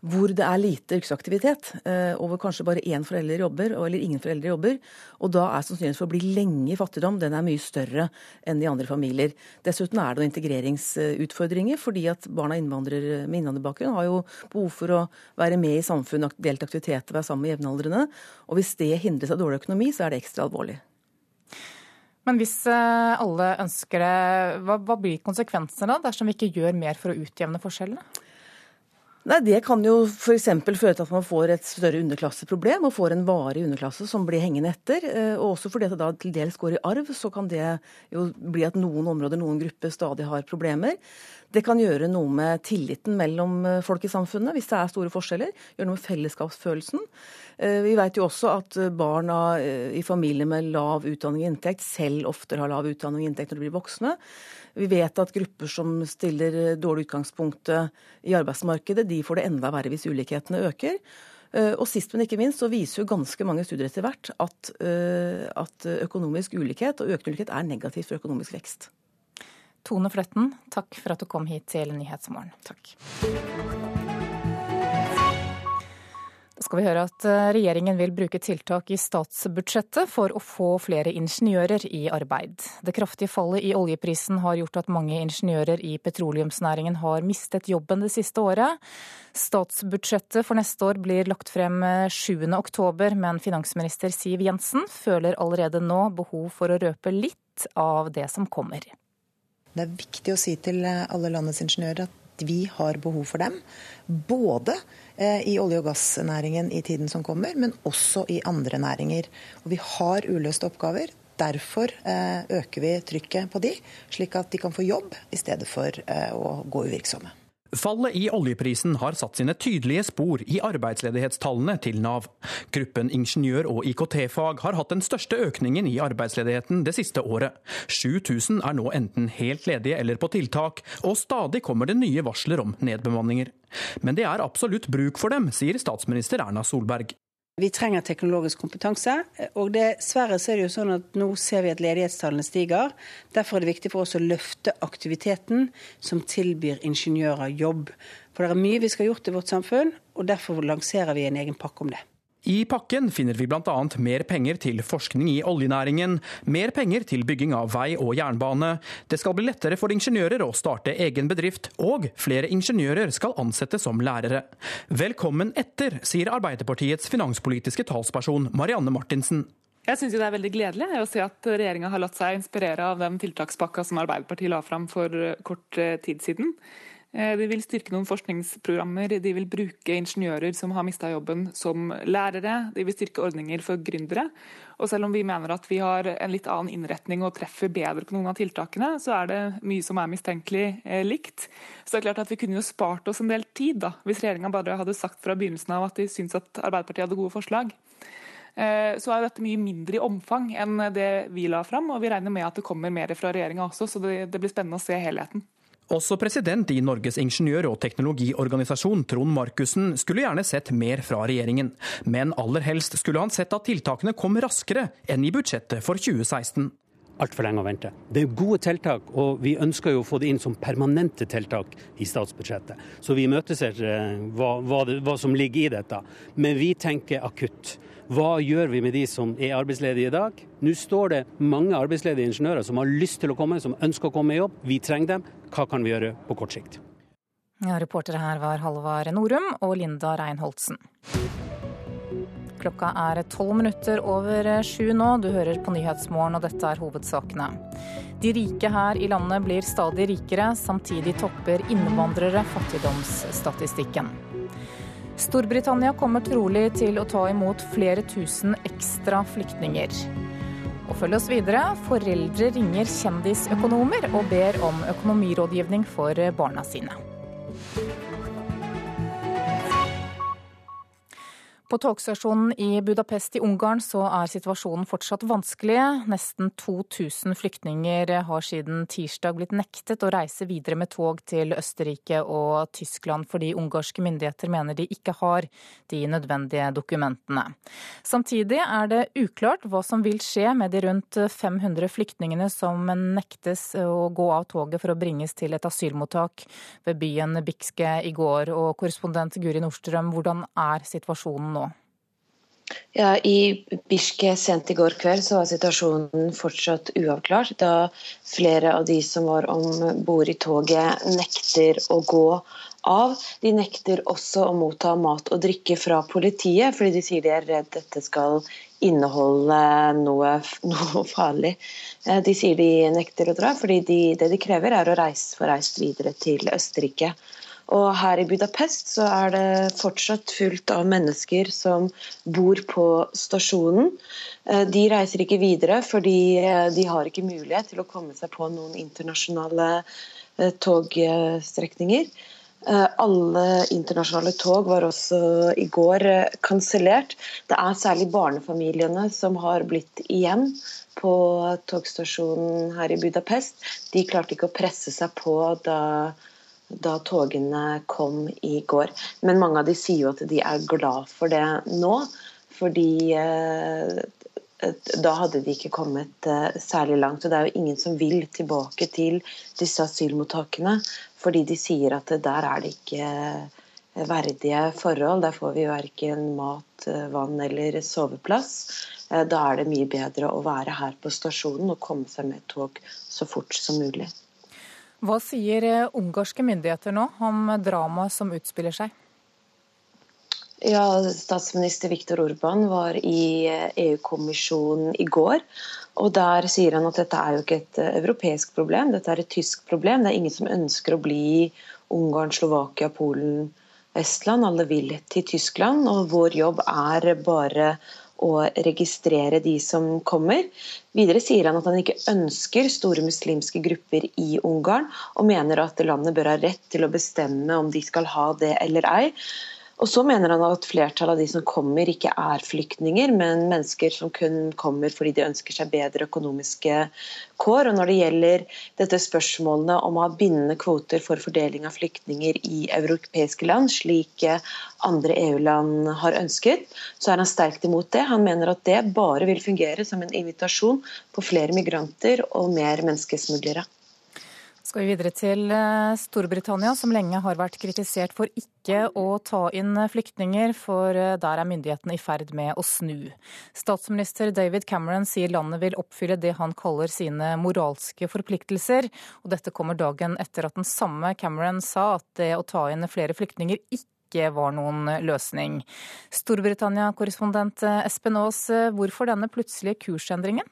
hvor det er lite yrkesaktivitet, eh, og hvor kanskje bare én forelder jobber, eller ingen foreldre jobber. Og da er sannsynligheten for å bli lenge i fattigdom den er mye større enn i andre familier. Dessuten er det noen integreringsutfordringer, fordi at barna innvandrer med innvandrerbakgrunn har jo behov for å være med i samfunnet, delta i aktiviteter, være sammen med jevnaldrende. Og hvis det hindres av dårlig økonomi, så er det ekstra alvorlig. Men hvis eh, alle ønsker det, hva, hva blir konsekvensene da, dersom vi ikke gjør mer for å utjevne forskjellene? Nei, Det kan jo f.eks. føre til at man får et større underklasseproblem og får en varig underklasse som blir hengende etter. Eh, og også fordi det da til dels går i arv, så kan det jo bli at noen områder, noen grupper stadig har problemer. Det kan gjøre noe med tilliten mellom eh, folk i samfunnet hvis det er store forskjeller. Gjøre noe med fellesskapsfølelsen. Eh, vi vet jo også at barna i familier med lav utdanning og inntekt selv oftere har lav utdanning og inntekt når de blir voksne. Vi vet at grupper som stiller dårlig utgangspunkt i arbeidsmarkedet, de får det enda verre hvis ulikhetene øker. Eh, og sist, men ikke minst, så viser jo ganske mange studier etter hvert at, eh, at økonomisk ulikhet og økende ulikhet er negativt for økonomisk vekst. Tone Fløtten, takk for at du kom hit til Nyhetsmorgen. Takk. Skal vi høre at eh, regjeringen vil bruke tiltak i statsbudsjettet for å få flere ingeniører i arbeid. Det kraftige fallet i oljeprisen har gjort at mange ingeniører i petroleumsnæringen har mistet jobben det siste året. Statsbudsjettet for neste år blir lagt frem 7. Eh, oktober, men finansminister Siv Jensen føler allerede nå behov for å røpe litt av det som kommer. Det er viktig å si til eh, alle landets ingeniører at vi har behov for dem. Både eh, i olje- og gassnæringen i tiden som kommer, men også i andre næringer. Og vi har uløste oppgaver. Derfor eh, øker vi trykket på de, slik at de kan få jobb i stedet for eh, å gå uvirksomme. Fallet i oljeprisen har satt sine tydelige spor i arbeidsledighetstallene til Nav. Gruppen ingeniør- og IKT-fag har hatt den største økningen i arbeidsledigheten det siste året. 7000 er nå enten helt ledige eller på tiltak, og stadig kommer det nye varsler om nedbemanninger. Men det er absolutt bruk for dem, sier statsminister Erna Solberg. Vi trenger teknologisk kompetanse. og Dessverre så er det jo sånn at nå ser vi at ledighetstallene stiger. Derfor er det viktig for oss å løfte aktiviteten som tilbyr ingeniører jobb. For det er mye vi skal ha gjort i vårt samfunn, og derfor lanserer vi en egen pakke om det. I pakken finner vi bl.a. mer penger til forskning i oljenæringen, mer penger til bygging av vei og jernbane, det skal bli lettere for ingeniører å starte egen bedrift, og flere ingeniører skal ansettes som lærere. Velkommen etter, sier Arbeiderpartiets finanspolitiske talsperson Marianne Martinsen. Jeg syns det er veldig gledelig å se at regjeringa har latt seg inspirere av den tiltakspakka som Arbeiderpartiet la fram for kort tid siden. Eh, de vil styrke noen forskningsprogrammer, de vil bruke ingeniører som har mista jobben som lærere, de vil styrke ordninger for gründere. Og selv om vi mener at vi har en litt annen innretning og treffer bedre på noen av tiltakene, så er det mye som er mistenkelig eh, likt. Så det er klart at vi kunne jo spart oss en del tid, da, hvis regjeringa bare hadde sagt fra begynnelsen av at de syntes at Arbeiderpartiet hadde gode forslag. Eh, så er dette mye mindre i omfang enn det vi la fram, og vi regner med at det kommer mer fra regjeringa også, så det, det blir spennende å se helheten. Også president i Norges ingeniør- og teknologiorganisasjon, Trond Markussen, skulle gjerne sett mer fra regjeringen. Men aller helst skulle han sett at tiltakene kom raskere enn i budsjettet for 2016 altfor lenge å vente. Det er gode tiltak, og vi ønsker jo å få det inn som permanente tiltak i statsbudsjettet. Så vi imøteser eh, hva, hva, hva, som ligger i dette. Men vi tenker akutt. Hva gjør vi med de som er arbeidsledige i dag? Nå står det mange arbeidsledige ingeniører som har lyst til å komme, som ønsker å komme i jobb. Vi trenger dem. Hva kan vi gjøre på kort sikt? Ja, reportere her var Halvard Norum og Linda Reinholdsen. Klokka er tolv minutter over sju nå. Du hører på Nyhetsmorgen, og dette er hovedsakene. De rike her i landet blir stadig rikere. Samtidig topper innvandrere fattigdomsstatistikken. Storbritannia kommer trolig til å ta imot flere tusen ekstra flyktninger. Og følg oss videre. Foreldre ringer kjendisøkonomer og ber om økonomirådgivning for barna sine. På togstasjonen i Budapest i Ungarn så er situasjonen fortsatt vanskelig. Nesten 2000 flyktninger har siden tirsdag blitt nektet å reise videre med tog til Østerrike og Tyskland fordi ungarske myndigheter mener de ikke har de nødvendige dokumentene. Samtidig er det uklart hva som vil skje med de rundt 500 flyktningene som nektes å gå av toget for å bringes til et asylmottak ved byen Bikske i går. Og korrespondent Guri Nordstrøm, hvordan er situasjonen nå? Ja, I Bishke sent i går kveld så var situasjonen fortsatt uavklart, da flere av de som var om bord i toget nekter å gå av. De nekter også å motta mat og drikke fra politiet, fordi de sier de er redd dette skal inneholde noe, noe farlig. Eh, de sier de nekter å dra, fordi de, det de krever er å reise, få reist videre til Østerrike. Og her i Budapest så er det fortsatt fullt av mennesker som bor på stasjonen. Eh, de reiser ikke videre fordi eh, de har ikke mulighet til å komme seg på noen internasjonale eh, togstrekninger. Alle internasjonale tog var også i går kansellert. Det er særlig barnefamiliene som har blitt igjen på togstasjonen her i Budapest. De klarte ikke å presse seg på da da togene kom i går. Men mange av de sier jo at de er glad for det nå, fordi eh, da hadde de ikke kommet eh, særlig langt. Og det er jo ingen som vil tilbake til disse asylmottakene, fordi de sier at der er det ikke eh, verdige forhold. Der får vi verken mat, vann eller soveplass. Da er det mye bedre å være her på stasjonen og komme seg med tog så fort som mulig. Hva sier eh, ungarske myndigheter nå om dramaet som utspiller seg? Ja, Statsminister Viktor Urban var i eh, EU-kommisjonen i går. og Der sier han at dette er jo ikke et eh, europeisk problem, dette er et tysk problem. Det er ingen som ønsker å bli Ungarn, Slovakia, Polen, Estland. Alle vil til Tyskland, og vår jobb er bare å registrere de som kommer. Videre sier han at han ikke ønsker store muslimske grupper i Ungarn, og mener at landet bør ha rett til å bestemme om de skal ha det eller ei. Og så mener han at flertallet av de som kommer, ikke er flyktninger, men mennesker som kun kommer fordi de ønsker seg bedre økonomiske kår. Og når det gjelder dette spørsmålene om å ha bindende kvoter for fordeling av flyktninger i europeiske land, slik andre EU-land har ønsket, så er han sterkt imot det. Han mener at det bare vil fungere som en invitasjon på flere migranter og mer menneskesmuglere skal vi videre til eh, Storbritannia, som lenge har vært kritisert for ikke å ta inn flyktninger, for eh, der er myndighetene i ferd med å snu. Statsminister David Cameron sier landet vil oppfylle det han kaller sine moralske forpliktelser, og dette kommer dagen etter at den samme Cameron sa at det å ta inn flere flyktninger ikke var noen løsning. Storbritannia-korrespondent Espen Aas, hvorfor denne plutselige kursendringen?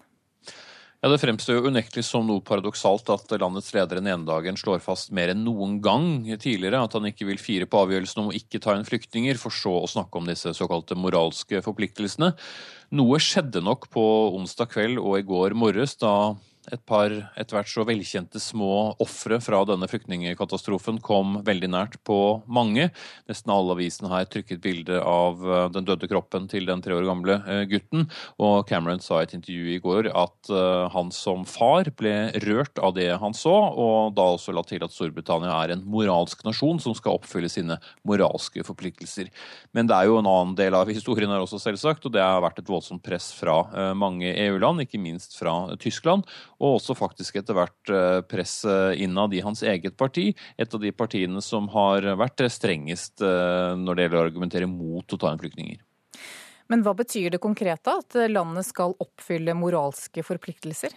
Ja, Det fremstår jo unektelig som noe paradoksalt at landets leder den ene dagen slår fast mer enn noen gang tidligere at han ikke vil fire på avgjørelsen om å ikke ta inn flyktninger, for så å snakke om disse såkalte moralske forpliktelsene. Noe skjedde nok på onsdag kveld og i går morges, da et par etter hvert så velkjente små ofre fra denne flyktningkatastrofen kom veldig nært på mange. Nesten alle avisene her trykket bilde av eh, den døde kroppen til den tre år gamle eh, gutten. Og Cameron sa i et intervju i går at eh, han som far ble rørt av det han så, og da også la til at Storbritannia er en moralsk nasjon som skal oppfylle sine moralske forpliktelser. Men det er jo en annen del av historien her også, selvsagt, og det har vært et voldsomt press fra mange EU-land, ikke minst fra Tyskland og også faktisk etter hvert presset press innad i hans eget parti. Et av de partiene som har vært strengest eh, når det gjelder å argumentere mot å ta inn flyktninger. Men hva betyr det konkret da, at landet skal oppfylle moralske forpliktelser?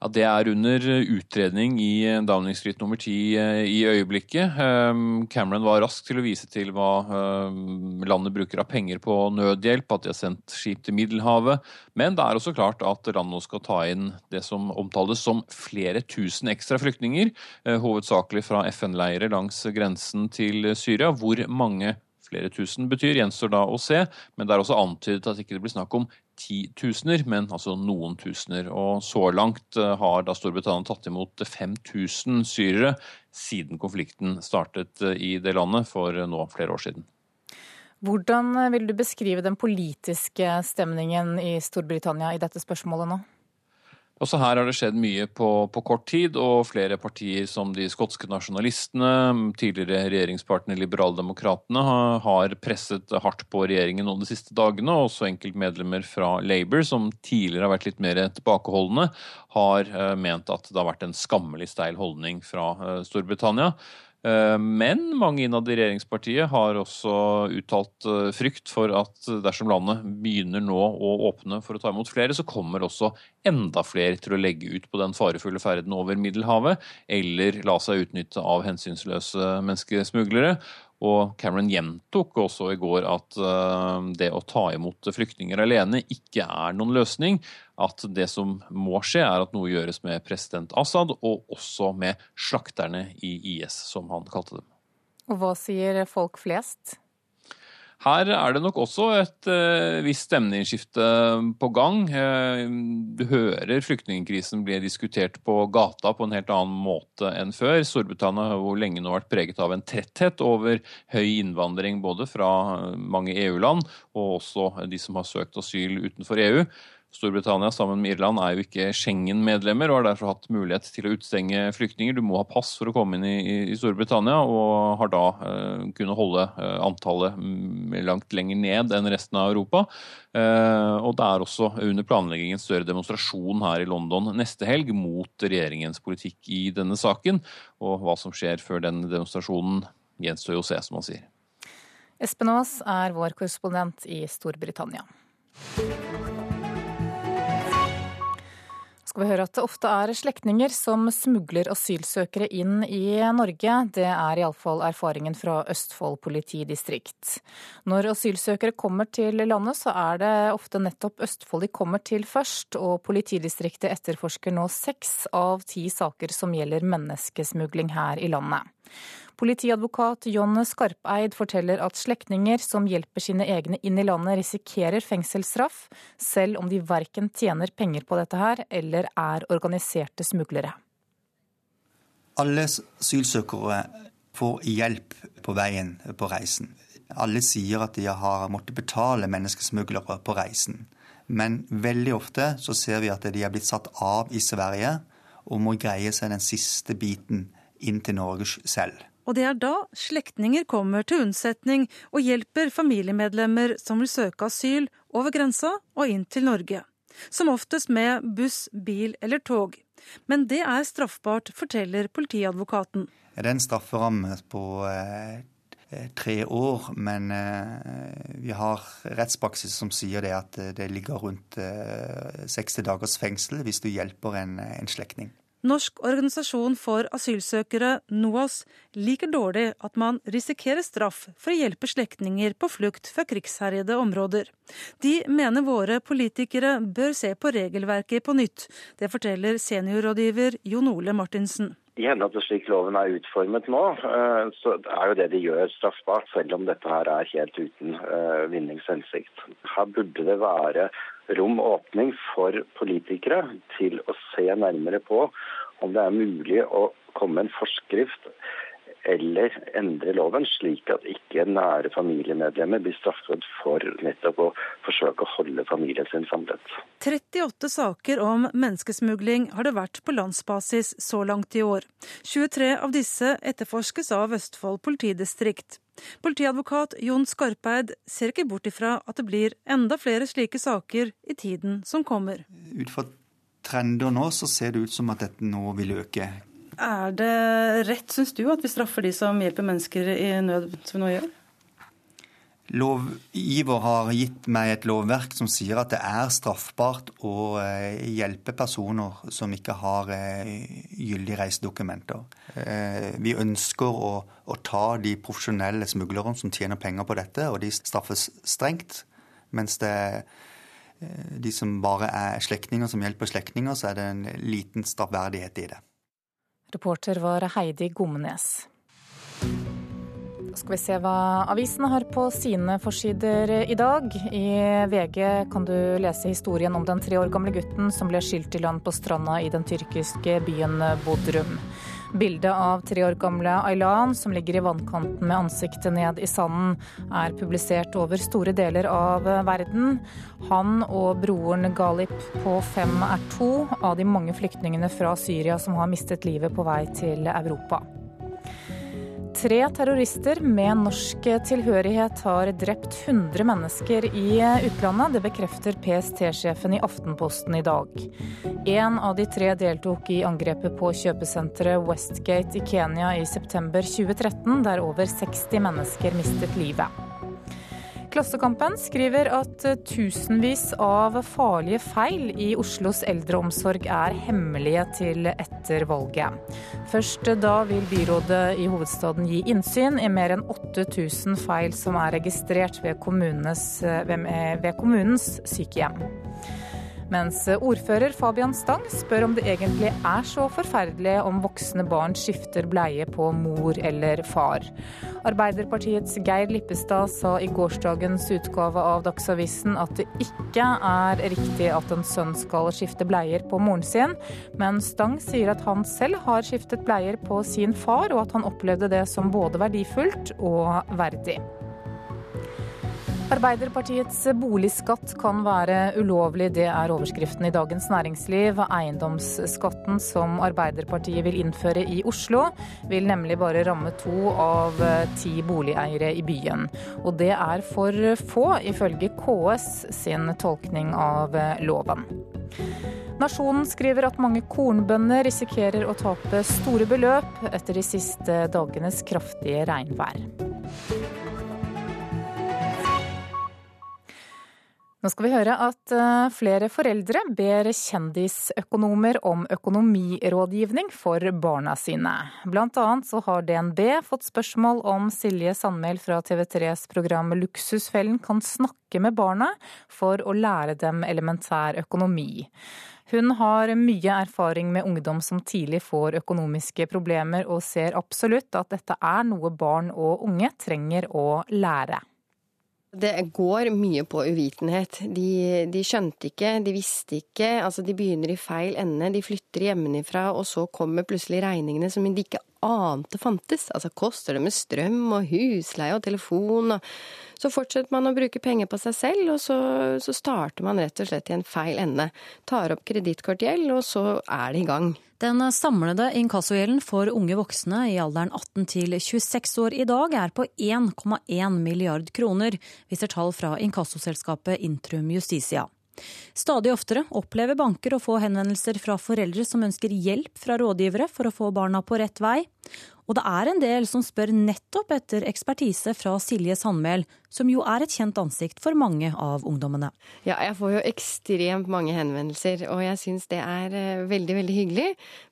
Ja, Det er under utredning i Downing Street nummer ti eh, i øyeblikket. Ehm, Cameron var rask til å vise til hva ehm, landet bruker av penger på nødhjelp, at de har sendt skip til Middelhavet. Men det er også klart at landet nå skal ta inn det som omtales som flere tusen ekstra flyktninger, eh, hovedsakelig fra FN-leirer langs grensen til Syria. Hvor mange flere tusen betyr, gjenstår da å se, men det er også antydet at ikke det blir snakk om titusener, men altså noen tusener. Og så langt eh, har da Storbritannia tatt imot 5000 syrere siden konflikten startet eh, i det landet for nå flere år siden. Hvordan vil du beskrive den politiske stemningen i Storbritannia i dette spørsmålet nå? Også her har det skjedd mye på, på, kort tid, og flere partier som de skotske nasjonalistene, tidligere regjeringspartner Liberaldemokratene, har presset hardt på regjeringen nå de siste dagene. Også enkeltmedlemmer fra Labour, som tidligere har vært litt mer tilbakeholdne, har eh, ment at det har vært en skammelig steil holdning fra eh, Storbritannia. Eh, men mange innad i regjeringspartiet har også uttalt eh, frykt for at dersom landet begynner nå å åpne for å ta imot flere, så kommer også enda flere til å legge ut på den farefulle ferden over Middelhavet, eller la seg utnytte av hensynsløse menneskesmuglere. Og Cameron gjentok også i går at eh, det å ta imot flyktninger alene ikke er noen løsning. At det som må skje, er at noe gjøres med president Assad, og også med slakterne i IS, som han kalte dem. Og hva sier folk flest? Her er det nok også et uh, visst stemningsskifte på gang. Uh, du hører flyktningkrisen bli diskutert på gata på en helt annen måte enn før. Storbritannia har jo lenge nå vært preget av en tretthet over høy innvandring både fra mange EU-land og også de som har søkt asyl utenfor EU. Storbritannia sammen med Irland er jo ikke Schengen-medlemmer og har derfor hatt mulighet til å utstenge flyktninger. Du må ha pass for å komme inn i, i Storbritannia, og har da eh, kunnet holde eh, antallet mm, langt lenger ned enn resten av Europa. Eh, og det er også under planlegging en større demonstrasjon her i London neste helg mot regjeringens politikk i denne saken. Og hva som skjer før den demonstrasjonen gjenstår jo å se, som man sier. Espen Aas er vår korrespondent i Storbritannia skal vi høre at det ofte er slektninger som smugler asylsøkere inn i Norge. Det er iallfall erfaringen fra Østfold politidistrikt. Når asylsøkere kommer til landet, så er det ofte nettopp Østfold de kommer til først, og politidistriktet etterforsker nå seks av ti saker som gjelder menneskesmugling her i landet. Politiadvokat John Skarpeid forteller at slektninger som hjelper sine egne inn i landet, risikerer fengselsstraff, selv om de verken tjener penger på dette her eller er organiserte smuglere. Alle asylsøkere får hjelp på veien på reisen. Alle sier at de har måttet betale menneskesmuglere på reisen. Men veldig ofte så ser vi at de er blitt satt av i Sverige og må greie seg den siste biten inn til Norge selv og det er da slektninger kommer til unnsetning og hjelper familiemedlemmer som vil søke asyl over grensa og inn til Norge. Som oftest med buss, bil eller tog. Men det er straffbart, forteller politiadvokaten. Det er en strafferamme på eh, tre år, men eh, vi har rettspraksis som sier det at det ligger rundt eh, 60 dagers fengsel hvis du hjelper en, en slektning. Norsk organisasjon for asylsøkere, NOAS, liker dårlig at man risikerer straff for å hjelpe slektninger på flukt fra krigsherjede områder. De mener våre politikere bør se på regelverket på nytt. Det forteller seniorrådgiver Jon Ole Martinsen. I henhold til slik loven er utformet nå, eh, så er jo det de gjør straffbart, selv om dette her er helt uten eh, vinningshensikt. Her burde det være rom og åpning for politikere til å se nærmere på om det er mulig å komme med en forskrift eller endre loven, slik at ikke nære familiemedlemmer blir straffet for nettopp å forsøke å holde familien sin samlet. 38 saker om menneskesmugling har det vært på landsbasis så langt i år. 23 av disse etterforskes av Østfold politidistrikt. Politiadvokat Jon Skarpeid ser ikke bort ifra at det blir enda flere slike saker i tiden som kommer. Ut fra trender nå så ser det ut som at dette nå vil øke. Er det rett, syns du, at vi straffer de som hjelper mennesker i nød, som vi nå gjør? lovgiver har gitt meg et lovverk som sier at det er straffbart å eh, hjelpe personer som ikke har eh, gyldige reisedokumenter. Eh, vi ønsker å, å ta de profesjonelle smuglerne som tjener penger på dette, og de straffes strengt. Mens det de som bare er slektninger som hjelper slektninger, så er det en liten straffverdighet i det. Reporter var Heidi Gomnes skal vi se hva avisene har på sine forsider i dag. I VG kan du lese historien om den tre år gamle gutten som ble skylt i land på stranda i den tyrkiske byen Bodrum. Bildet av tre år gamle Aylan, som ligger i vannkanten med ansiktet ned i sanden, er publisert over store deler av verden. Han og broren Galip på fem er to av de mange flyktningene fra Syria som har mistet livet på vei til Europa. Tre terrorister med norsk tilhørighet har drept 100 mennesker i utlandet. Det bekrefter PST-sjefen i Aftenposten i dag. En av de tre deltok i angrepet på kjøpesenteret Westgate i Kenya i september 2013, der over 60 mennesker mistet livet. Klassekampen skriver at tusenvis av farlige feil i Oslos eldreomsorg er hemmelige til etter valget. Først da vil byrådet i hovedstaden gi innsyn i mer enn 8000 feil som er registrert ved, ved kommunens sykehjem. Mens ordfører Fabian Stang spør om det egentlig er så forferdelig om voksne barn skifter bleie på mor eller far. Arbeiderpartiets Geir Lippestad sa i gårsdagens utgave av Dagsavisen at det ikke er riktig at en sønn skal skifte bleier på moren sin, men Stang sier at han selv har skiftet bleier på sin far, og at han opplevde det som både verdifullt og verdig. Arbeiderpartiets boligskatt kan være ulovlig, det er overskriften i Dagens Næringsliv. Eiendomsskatten som Arbeiderpartiet vil innføre i Oslo, vil nemlig bare ramme to av ti boligeiere i byen. Og det er for få, ifølge KS sin tolkning av loven. Nasjonen skriver at mange kornbønder risikerer å tape store beløp etter de siste dagenes kraftige regnvær. Nå skal vi høre at eh, flere foreldre ber kjendisøkonomer om økonomirådgivning for barna sine. Blant annet så har DNB fått spørsmål om Silje Sandmæl fra TV3s program Luksusfellen kan snakke med barna for å lære dem elementær økonomi. Hun har mye erfaring med ungdom som tidlig får økonomiske problemer, og ser absolutt at dette er noe barn og unge trenger å lære. Det går mye på uvitenhet. De, de, skjønte ikke, de visste ikke. Altså, de begynner i feil ende. De flytter hjemmefra, og så kommer plutselig regningene som de ikke ante fantes. Altså, koster det med strøm og husleie og telefon og Så fortsetter man å bruke penger på seg selv, og så, så starter man rett og slett i en feil ende. Tar opp kredittkortgjeld, og så er det i gang. Den samlede inkassogjelden for unge voksne i alderen 18 til 26 år i dag er på 1,1 milliard kroner, viser tall fra inkassoselskapet Intrum Justitia. Stadig oftere opplever banker å få henvendelser fra foreldre som ønsker hjelp fra rådgivere for å få barna på rett vei. Og det er en del som spør nettopp etter ekspertise fra Silje Sandmæl, som jo er et kjent ansikt for mange av ungdommene. Ja, jeg får jo ekstremt mange henvendelser, og jeg syns det er eh, veldig, veldig hyggelig.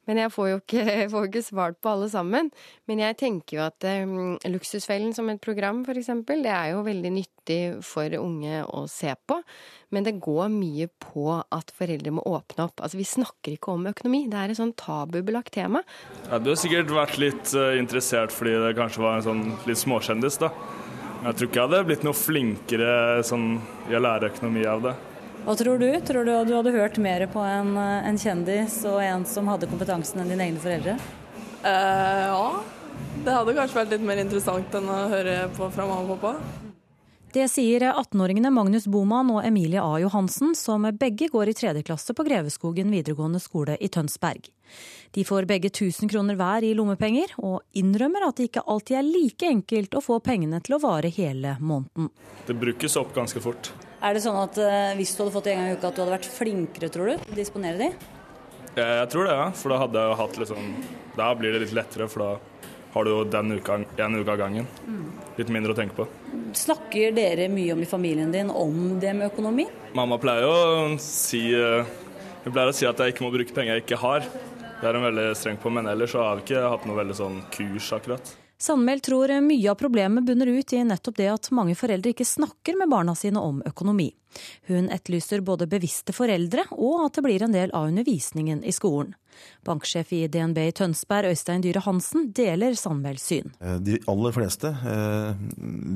Men jeg får jo ikke, får ikke svart på alle sammen. Men jeg tenker jo at um, Luksusfellen som et program, f.eks., det er jo veldig nyttig for unge å se på. Men det går mye på at foreldre må åpne opp. Altså, Vi snakker ikke om økonomi, det er et sånn tabubelagt tema. Ja, du har sikkert vært litt uh, interessert fordi det kanskje var en sånn litt småkjendis, da. Jeg tror ikke jeg hadde blitt noe flinkere sånn, i å lære økonomi av det. Hva tror du? Tror du du hadde hørt mer på en, en kjendis og en som hadde kompetansen enn dine egne foreldre? Uh, ja, det hadde kanskje vært litt mer interessant enn å høre på fra mamma og pappa. Det sier 18-åringene Magnus Boman og Emilie A. Johansen, som begge går i tredje klasse på Greveskogen videregående skole i Tønsberg. De får begge 1000 kroner hver i lommepenger, og innrømmer at det ikke alltid er like enkelt å få pengene til å vare hele måneden. Det brukes opp ganske fort. Er det sånn at eh, hvis du hadde fått det en gang i uka, at du hadde vært flinkere, tror du, til å disponere de? Jeg tror det, ja. For da hadde jeg hatt litt sånn Da blir det litt lettere, for da har du jo den uka, en uke av gangen. Mm. Litt mindre å tenke på. snakker dere mye om i familien din om det med økonomi? Mamma pleier å si, eh, hun pleier å si at jeg ikke må bruke penger jeg ikke har. Det er hun veldig streng på, men ellers så har vi ikke hatt noe veldig sånn kurs akkurat. Sandmæl tror mye av problemet bunner ut i nettopp det at mange foreldre ikke snakker med barna sine om økonomi. Hun etterlyser både bevisste foreldre og at det blir en del av undervisningen i skolen. Banksjef i DNB i Tønsberg, Øystein Dyhre Hansen, deler Sandmæls syn. Eh, de aller fleste eh,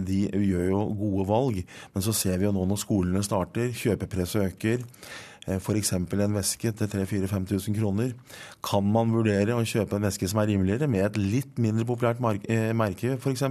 de gjør jo gode valg, men så ser vi jo nå når skolene starter, kjøpepresset øker. Eh, F.eks. en veske til 3000-5000 kroner. Kan man vurdere å kjøpe en veske som er rimeligere, med et litt mindre populært merke f.eks.?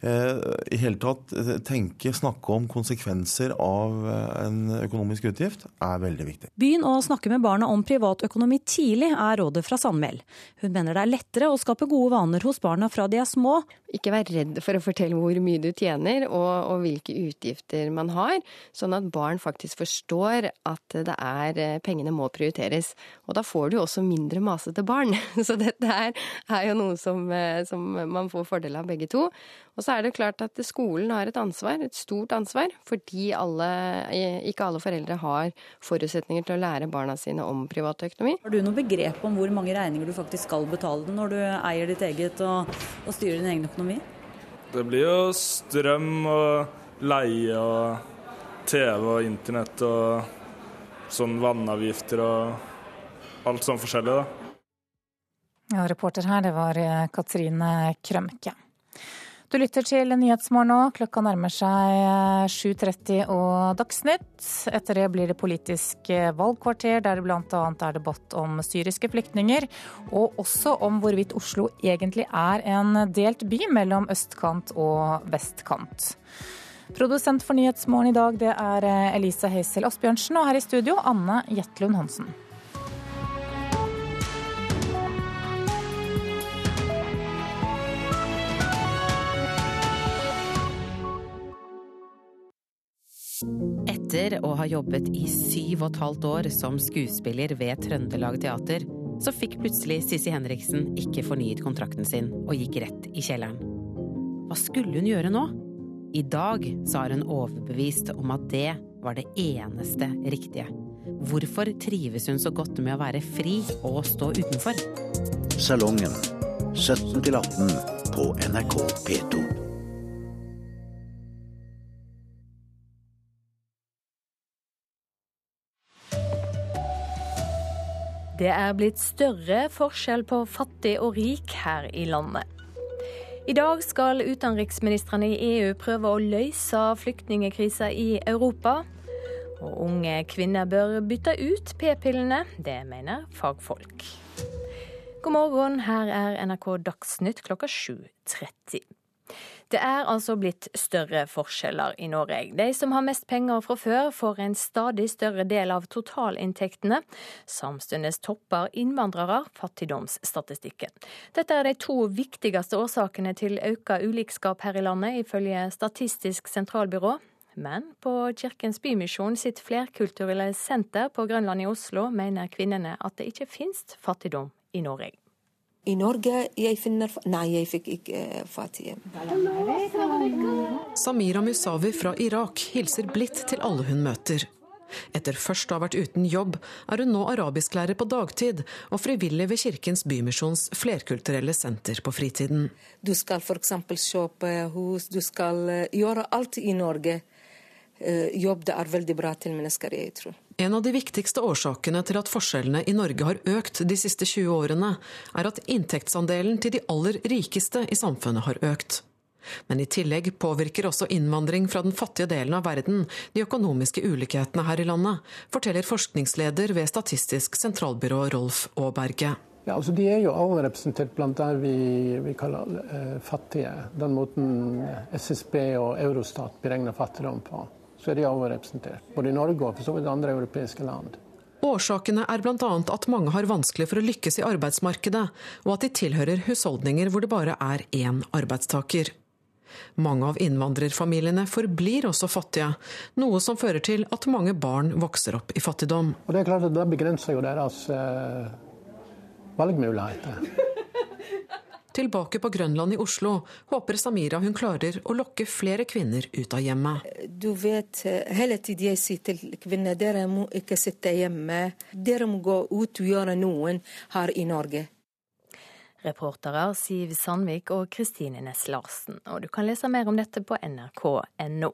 Eh, i hele tatt eh, tenke, snakke om konsekvenser av eh, en økonomisk utgift er veldig viktig. Begynn å snakke med barna om privatøkonomi tidlig, er rådet fra Sandmæl. Hun mener det er lettere å skape gode vaner hos barna fra de er små. Ikke vær redd for å fortelle hvor mye du tjener og, og hvilke utgifter man har, sånn at barn faktisk forstår at det er pengene må prioriteres. Og da får du også mindre masete barn. Så dette er, er jo noe som, som man får fordel av begge to. Og så er det klart at skolen har et ansvar, et stort ansvar, fordi alle, ikke alle foreldre har forutsetninger til å lære barna sine om privatøkonomi. Har du noe begrep om hvor mange regninger du faktisk skal betale når du eier ditt eget og, og styrer din egen økonomi? Det blir jo strøm og leie og TV og internett og sånn vannavgifter og alt sånn forskjellig, da. Ja, reporter her, det var Katrine Krømke. Du lytter til Nyhetsmorgen nå. Klokka nærmer seg 7.30 eh, og Dagsnytt. Etter det blir det politisk eh, valgkvarter, der det bl.a. er debatt om syriske flyktninger. Og også om hvorvidt Oslo egentlig er en delt by mellom østkant og vestkant. Produsent for Nyhetsmorgen i dag det er eh, Elise Heisel Asbjørnsen, og her i studio Anne Jetlund Hansen. Etter å ha jobbet i syv og et halvt år som skuespiller ved Trøndelag Teater, så fikk plutselig Sissi Henriksen ikke fornyet kontrakten sin og gikk rett i kjelleren. Hva skulle hun gjøre nå? I dag så er hun overbevist om at det var det eneste riktige. Hvorfor trives hun så godt med å være fri og stå utenfor? Salongen 17 18 på NRK P2. Det er blitt større forskjell på fattig og rik her i landet. I dag skal utenriksministrene i EU prøve å løse flyktningkrisa i Europa. Og unge kvinner bør bytte ut p-pillene. Det mener fagfolk. God morgen, her er NRK Dagsnytt klokka 7.30. Det er altså blitt større forskjeller i Norge. De som har mest penger fra før, får en stadig større del av totalinntektene. Samtidig topper innvandrere fattigdomsstatistikken. Dette er de to viktigste årsakene til økt ulikskap her i landet, ifølge Statistisk sentralbyrå. Men på Kirkens Bymisjon sitt flerkulturelle senter på Grønland i Oslo mener kvinnene at det ikke finnes fattigdom i Norge. I Norge jeg finner Nei, jeg fikk ikke eh, fattige. Samira Musawi fra Irak hilser blidt til alle hun møter. Etter først å ha vært uten jobb, er hun nå arabisklærer på dagtid og frivillig ved Kirkens Bymisjons flerkulturelle senter på fritiden. Du skal f.eks. kjøpe hus, du skal eh, gjøre alt i Norge. Eh, jobb det er veldig bra til mennesker, jeg tror. En av de viktigste årsakene til at forskjellene i Norge har økt de siste 20 årene, er at inntektsandelen til de aller rikeste i samfunnet har økt. Men i tillegg påvirker også innvandring fra den fattige delen av verden de økonomiske ulikhetene her i landet, forteller forskningsleder ved Statistisk sentralbyrå Rolf Aaberge. Ja, altså De er jo alle representert blant det vi, vi kaller eh, fattige. Den måten SSB og Eurostat beregner fattigdom på så er de overrepresentert. Både i Norge og for så vidt andre europeiske land. Årsakene er bl.a. at mange har vanskelig for å lykkes i arbeidsmarkedet, og at de tilhører husholdninger hvor det bare er én arbeidstaker. Mange av innvandrerfamiliene forblir også fattige, noe som fører til at mange barn vokser opp i fattigdom. Og Det er klart at det begrenser jo deres eh, valgmuligheter. Tilbake på Grønland i Oslo håper Samira hun klarer å lokke flere kvinner ut av hjemmet. Du vet, hele tiden jeg sier til kvinner dere må ikke sitte hjemme. Dere må gå ut og gjøre noen her i Norge. Reportere Siv Sandvik og Kristine Næss Larsen. Og du kan lese mer om dette på nrk.no.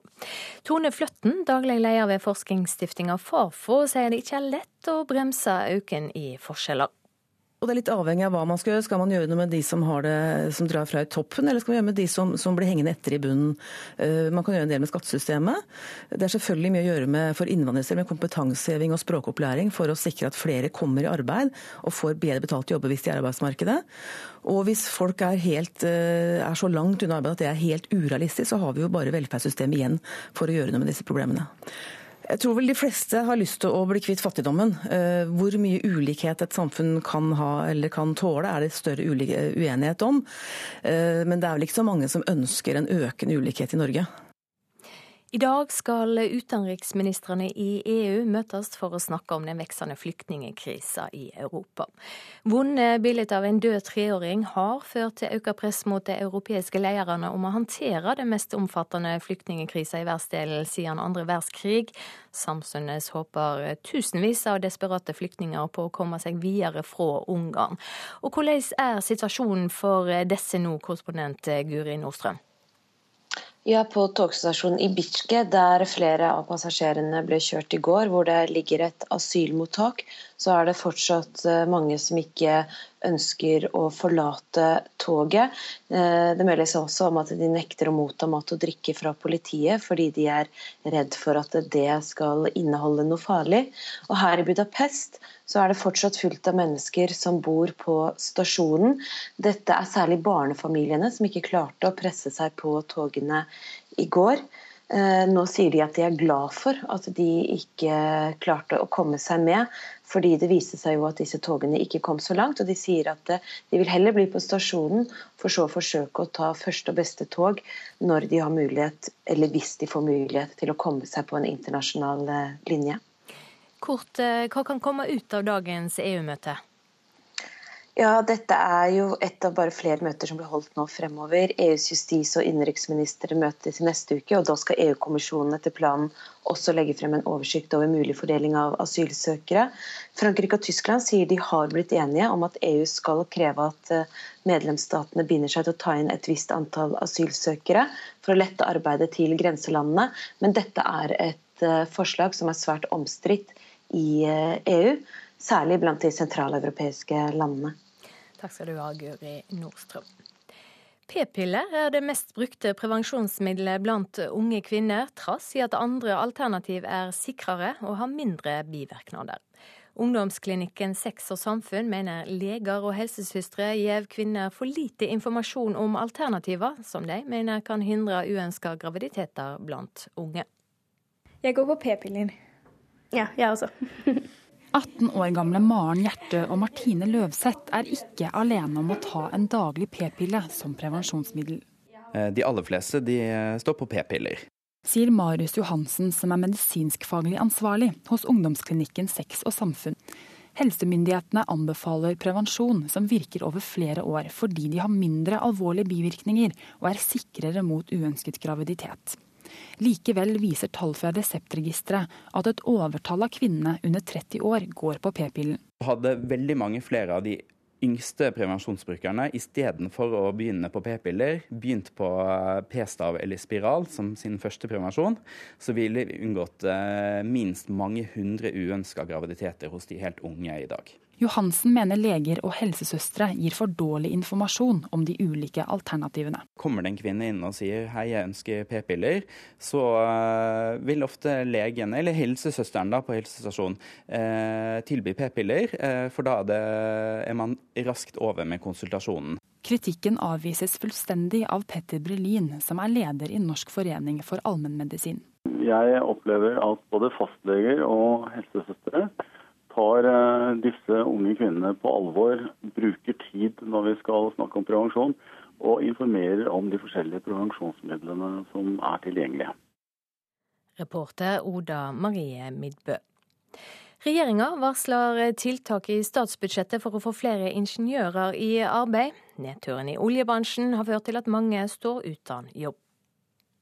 Tone Fløtten, daglig leder ved forskningsstiftinga Fafo, sier det ikke er lett å bremse øken i forskjeller. Og det er litt avhengig av hva man skal gjøre. Skal man gjøre noe med de som, det, som drar fra i toppen, eller skal man gjøre med de som, som, blir hengende etter i bunnen? Uh, man kan gjøre en del med skattesystemet. Det er selvfølgelig mye å gjøre med, for innvandrere med kompetanseheving og språkopplæring for å sikre at flere kommer i arbeid og får bedre betalt jobber hvis de er i arbeidsmarkedet. Og hvis folk er, helt, uh, er så langt unna arbeid at det er helt urealistisk, så har vi jo bare velferdssystemet igjen for å gjøre noe med disse problemene. Jeg tror vel de fleste har lyst til å bli kvitt fattigdommen. Eh, hvor mye ulikhet et samfunn kan ha eller kan tåle, er det større uenighet om. Eh, men det er vel ikke så mange som ønsker en økende ulikhet i Norge. I dag skal utenriksministrene i EU møtes for å snakke om den veksende flyktningkrisa i Europa. Vonde bilder av en død treåring har ført til økt press mot de europeiske lederne om å håndtere den mest omfattende flyktningkrisa i verdensdelen siden andre verdenskrig. Samtidig håper tusenvis av desperate flyktninger på å komme seg videre fra Ungarn. Og hvordan er situasjonen for disse nå, korrespondent Guri Nordstrøm? Ja, på togstasjonen i Bitske, der flere av passasjerene ble kjørt i går, hvor det ligger et asylmottak, så er det fortsatt eh, mange som ikke ønsker å forlate toget. Eh, det meldes også om at de nekter å motta mat og drikke fra politiet, fordi de er redd for at det skal inneholde noe farlig. Og her i Budapest så er det fortsatt fullt av mennesker som bor på stasjonen. Dette er særlig barnefamiliene som ikke klarte å presse seg på togene i går. Eh, nå sier de at de er glad for at de ikke klarte å komme seg med, fordi det viste seg jo at disse togene ikke kom så langt. Og de sier at eh, de vil heller bli på stasjonen, for så å forsøke å ta første og beste tog når de har mulighet, eller hvis de får mulighet til å komme seg på en internasjonal eh, linje. Kort, eh, hva kan komme ut av dagens EU-møte? Ja, Dette er jo et av bare flere møter som blir holdt nå fremover. EUs justis- og innenriksministre møtes neste uke, og da skal EU-kommisjonen etter planen også legge frem en oversikt over mulig fordeling av asylsøkere. Frankrike og Tyskland sier de har blitt enige om at EU skal kreve at eh, medlemsstatene binder seg til å ta inn et visst antall asylsøkere for å lette arbeidet til grenselandene, men dette er et eh, forslag som er svært omstridt i EU, eh, e særlig blant de sentraleuropeiske landene. Takk skal du ha, Guri Nordstrøm. P-piller er det mest brukte prevensjonsmiddelet blant unge kvinner, trass i at andre alternativ er sikrere og har mindre bivirkninger. Ungdomsklinikken Sex og samfunn mener leger og helsesøstre gir kvinner for lite informasjon om alternativer, som de mener kan hindre uønska graviditeter blant unge. Jeg går på p-piller. Ja, jeg også. 18 år gamle Maren Hjerte og Martine Løvseth er ikke alene om å ta en daglig p-pille som prevensjonsmiddel. Eh, de aller fleste de eh, står på p-piller. Sier Marius Johansen, som er medisinskfaglig ansvarlig hos ungdomsklinikken Sex og samfunn. Helsemyndighetene anbefaler prevensjon som virker over flere år, fordi de har mindre alvorlige bivirkninger og er sikrere mot uønsket graviditet. Likevel viser tall fra Reseptregisteret at et overtall av kvinnene under 30 år går på p-pillen. Hadde veldig mange flere av de yngste prevensjonsbrukerne istedenfor å begynne på p-piller, begynt på eh, p-stav eller spiral som sin første prevensjon, så ville vi unngått eh, minst mange hundre uønska graviditeter hos de helt unge i dag. Johansen mener leger og helsesøstre gir for dårlig informasjon om de ulike alternativene. Kommer det en kvinne inn og sier hei, jeg ønsker p-piller, så uh, vil ofte legen eller helsesøsteren da, på helsestasjonen uh, tilby p-piller, uh, for da er, er man raskt over med konsultasjonen. Kritikken avvises fullstendig av Petter Brelin, som er leder i Norsk forening for allmennmedisin. Jeg opplever at både fastleger og helsesøstre tar eh, disse unge kvinnene på alvor, bruker tid når vi skal snakke om prevensjon, og informerer om de forskjellige prevensjonsmidlene som er tilgjengelige. Reporter Oda Marie Midbø. Regjeringa varsler tiltak i statsbudsjettet for å få flere ingeniører i arbeid. Nedturen i oljebransjen har ført til at mange står uten jobb.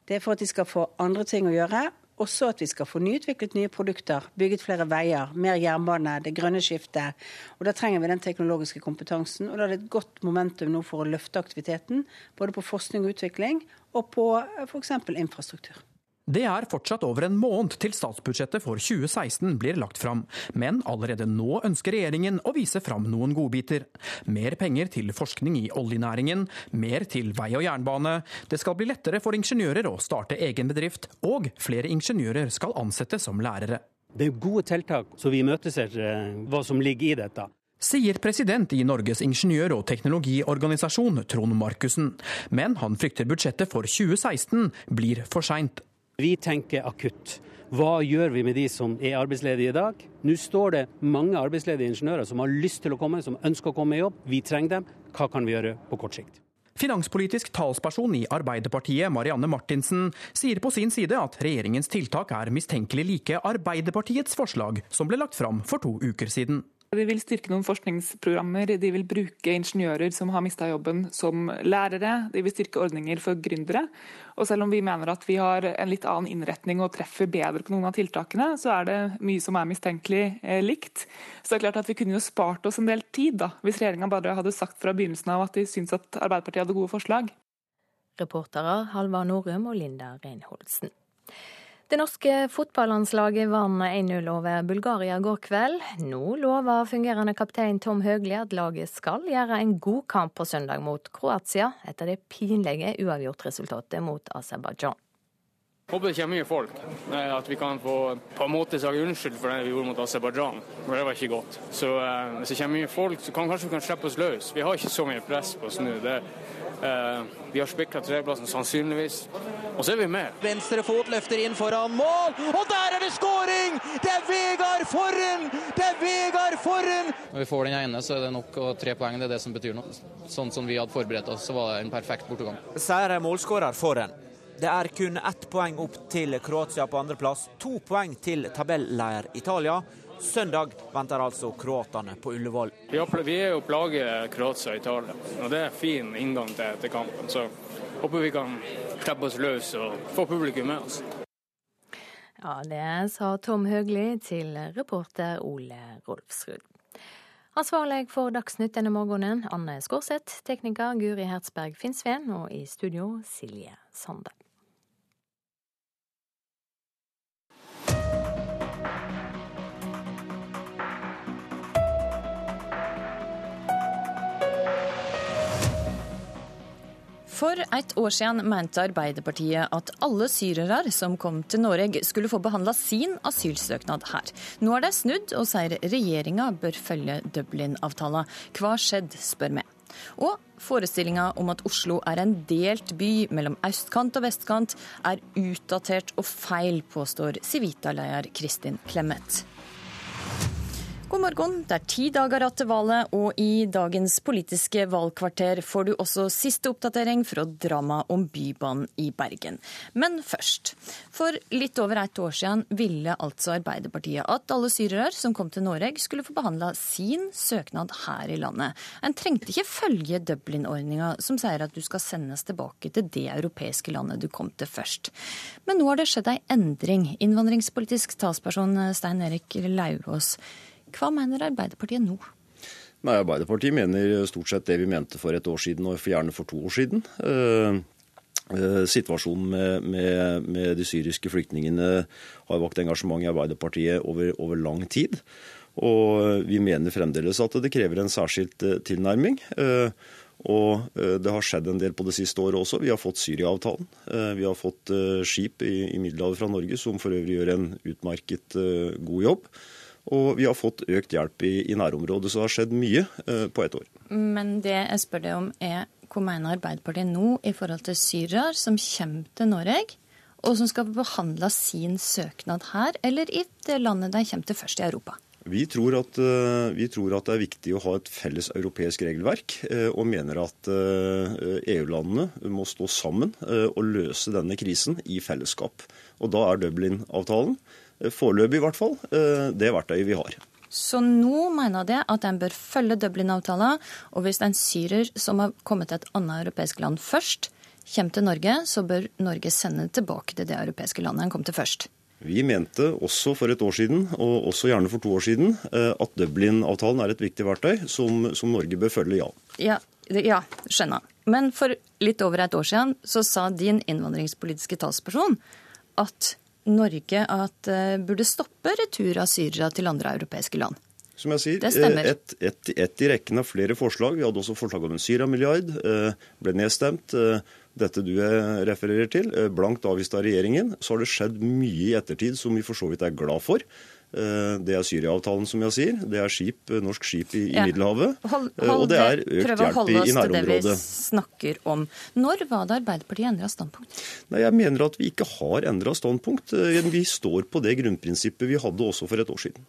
Det er for at de skal få andre ting å gjøre, også at vi skal få nyutviklet nye produkter, bygget flere veier, mer jernbane, det grønne skiftet. Og Da trenger vi den teknologiske kompetansen. Og da er det et godt momentum nå for å løfte aktiviteten, både på forskning og utvikling og på f.eks. infrastruktur. Det er fortsatt over en måned til statsbudsjettet for 2016 blir lagt fram, men allerede nå ønsker regjeringen å vise fram noen godbiter. Mer penger til forskning i oljenæringen, mer til vei og jernbane, det skal bli lettere for ingeniører å starte egen bedrift, og flere ingeniører skal ansettes som lærere. Det er gode tiltak, så vi imøteser eh, hva som ligger i dette sier president i Norges ingeniør- og teknologiorganisasjon, Trond Markussen. Men han frykter budsjettet for 2016 blir for seint. Vi tenker akutt. Hva gjør vi med de som er arbeidsledige i dag? Nå står det mange arbeidsledige ingeniører som har lyst til å komme, som ønsker å komme i jobb. Vi trenger dem. Hva kan vi gjøre på kort sikt? Finanspolitisk talsperson i Arbeiderpartiet, Marianne Martinsen, sier på sin side at regjeringens tiltak er mistenkelig like Arbeiderpartiets forslag, som ble lagt fram for to uker siden. De vil styrke noen forskningsprogrammer, de vil bruke ingeniører som har mista jobben som lærere, de vil styrke ordninger for gründere. Og selv om vi mener at vi har en litt annen innretning og treffer bedre på noen av tiltakene, så er det mye som er mistenkelig eh, likt. Så det er klart at vi kunne jo spart oss en del tid, da, hvis regjeringa bare hadde sagt fra begynnelsen av at de syns at Arbeiderpartiet hadde gode forslag. Reportere Halvard Norum og Linda Reinholdsen. Det norske fotballandslaget vant 1-0 over Bulgaria går kveld. Nå lover fungerende kaptein Tom Høgli at laget skal gjøre en god kamp på søndag mot Kroatia, etter det pinlige uavgjortresultatet mot Aserbajdsjan. Håper det kommer mye folk. At vi kan få på en måte sage unnskyld for det vi gjorde mot Aserbajdsjan. Det var ikke godt. Så eh, hvis det kommer mye folk, så kan kanskje vi kan slippe oss løs. Vi har ikke så mye press på oss nå. Vi har spikra tredjeplassen sannsynligvis. Og så er vi med. Venstre fot løfter inn foran mål, og der er det skåring! Det er Vegard Forren! Det er Vegard Forren! Når vi får den ene, så er det nok og tre poeng. Det er det som betyr noe. Sånn som vi hadde forberedt oss, så var det en perfekt bortegang. Sier målskårer Forren. Det er kun ett poeng opp til Kroatia på andreplass, to poeng til tabelleier Italia. Søndag venter altså kroatene på Ullevål. Vi er jo plaget Kroatia og Italia, og det er fin inngang til, til kampen. Så håper vi kan slippe oss løs og få publikum med oss. Ja, det sa Tom Høgli til reporter Ole Rolfsrud. Ansvarlig for Dagsnytt denne morgenen, Anne Skårseth. Tekniker Guri Hertzberg Finnsveen. Og i studio Silje Sande. For et år siden mente Arbeiderpartiet at alle syrere som kom til Norge skulle få behandla sin asylsøknad her. Nå er det snudd og sier regjeringa bør følge Dublin-avtalen. Hva skjedde, spør vi. Og forestillinga om at Oslo er en delt by mellom østkant og vestkant, er utdatert og feil, påstår Civita-leder Kristin Clemet. God morgen. Det er ti dager igjen til valget, og i dagens Politiske valgkvarter får du også siste oppdatering fra dramaet om Bybanen i Bergen. Men først. For litt over et år siden ville altså Arbeiderpartiet at alle syrere som kom til Norge, skulle få behandla sin søknad her i landet. En trengte ikke følge Dublin-ordninga som sier at du skal sendes tilbake til det europeiske landet du kom til først. Men nå har det skjedd ei endring. Innvandringspolitisk talsperson Stein Erik Lauvås. Hva mener Arbeiderpartiet nå? Nei, Arbeiderpartiet mener stort sett det vi mente for et år siden, og gjerne for to år siden. Eh, eh, situasjonen med, med, med, de syriske flyktningene har vakt engasjement i Arbeiderpartiet over, over, lang tid. Og vi mener fremdeles at det krever en særskilt eh, tilnærming. Og det har skjedd en del på det siste året også. Vi har fått Syria-avtalen. Vi har fått skip i, i Middelhavet fra Norge, som for øvrig gjør en utmerket god jobb. Og vi har fått økt hjelp i, i nærområdet, så det har skjedd mye eh, på ett år. Men det jeg spør deg om er hva mener Arbeiderpartiet nå i forhold til syrere som kommer til Norge, og som skal behandle sin søknad her, eller i det landet de kommer til først i Europa? Vi tror, at, eh, vi tror, at, det er viktig å ha et felles europeisk regelverk, eh, og mener at EU-landene må stå sammen og løse denne krisen i fellesskap. Og Da er Dublin-avtalen Foreløpig i hvert fall. Det verktøyet vi har. Så nå mener de at en bør følge Dublin-avtalen, og hvis en syrer som har kommet til et annet europeisk land først, kommer til Norge, så bør Norge sende tilbake til det europeiske landet han kom til først. Vi mente også for et år siden, og også gjerne for to år siden, eh, at Dublin-avtalen er et viktig verktøy som, som Norge bør følge, ja. ja. Ja, skjønner. Men for litt over et år siden så sa din innvandringspolitiske talsperson at Norge at, uh, burde stoppe retur av syrere til andre europeiske land. Som jeg sier, eh, ett et, et i rekken av flere forslag. Vi hadde også forslag om en Syria-milliard. Ble nedstemt. Dette du refererer til, blankt avvist av regjeringen. Så har det skjedd mye i ettertid som vi for så vidt er glad for. Eh, det er Syria-avtalen, som jeg sier. Det er skip, eh, norsk skip i, ja. Middelhavet. Hold, hold, eh, og det er økt hjelp i, nærområdet. Prøv å holde oss til det vi snakker om. Når var det Arbeiderpartiet endra standpunkt? Nei, Jeg mener at vi ikke har endra standpunkt. Vi står på det grunnprinsippet vi hadde også for et år siden.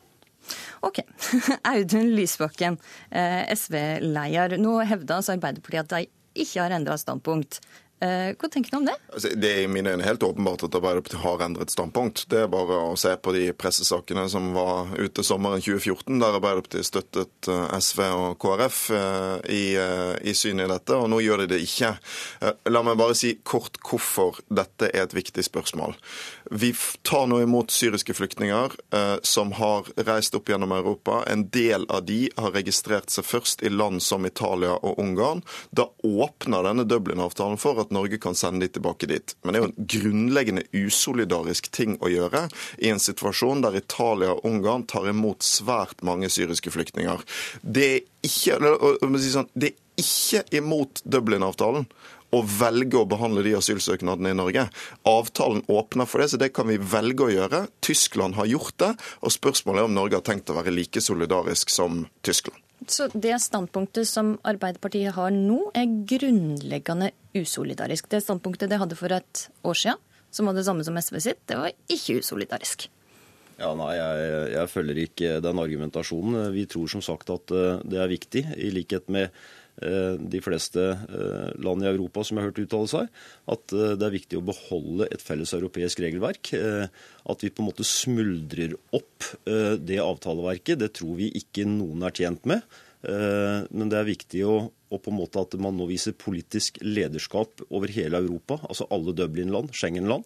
Ok. Audun Lysbakken, SV-leder. Nå hevder altså Arbeiderpartiet at de ikke har endra standpunkt. Eh, hva tenker du om det? Altså, det er i mine øyne helt åpenbart at Arbeiderpartiet har endret standpunkt. Det er bare å se på de pressesakene som var ute sommeren 2014, der Arbeiderpartiet støttet eh, SV og KrF eh, i, i synet i dette, og nå gjør de det ikke. La meg bare si kort hvorfor dette er et viktig spørsmål. Vi tar nå imot syriske flyktninger som har reist opp gjennom Europa. En del av de har registrert seg først i land som Italia og Ungarn. Da åpner denne Dublin-avtalen for at Norge kan sende de tilbake dit. Men det er jo en grunnleggende usolidarisk ting å gjøre i en situasjon der Italia og Ungarn tar imot svært mange syriske flyktninger. Det er ikke, sånn, det er ikke imot Dublin-avtalen å velge å behandle de asylsøknadene i Norge. Avtalen åpner for det, så det kan vi velge å gjøre. Tyskland har gjort det, og spørsmålet er om Norge har tenkt å være like solidarisk som Tyskland. Så det standpunktet som Arbeiderpartiet har nå, er grunnleggende usolidarisk. Det standpunktet de hadde for et år siden, som var det samme som SV sitt, det var ikke usolidarisk. Ja, nei, jeg, jeg følger ikke den argumentasjonen. Vi tror som sagt at eh, det er viktig, i likhet med de fleste eh, land i Europa som jeg har hørt uttale seg, at det er viktig å beholde et felles europeisk regelverk. At vi på en måte smuldrer opp det avtaleverket, det tror vi ikke noen er tjent med. Men det er viktig å, og på en måte at man nå viser politisk lederskap over hele Europa, altså alle Dublin-land, Schengen-land.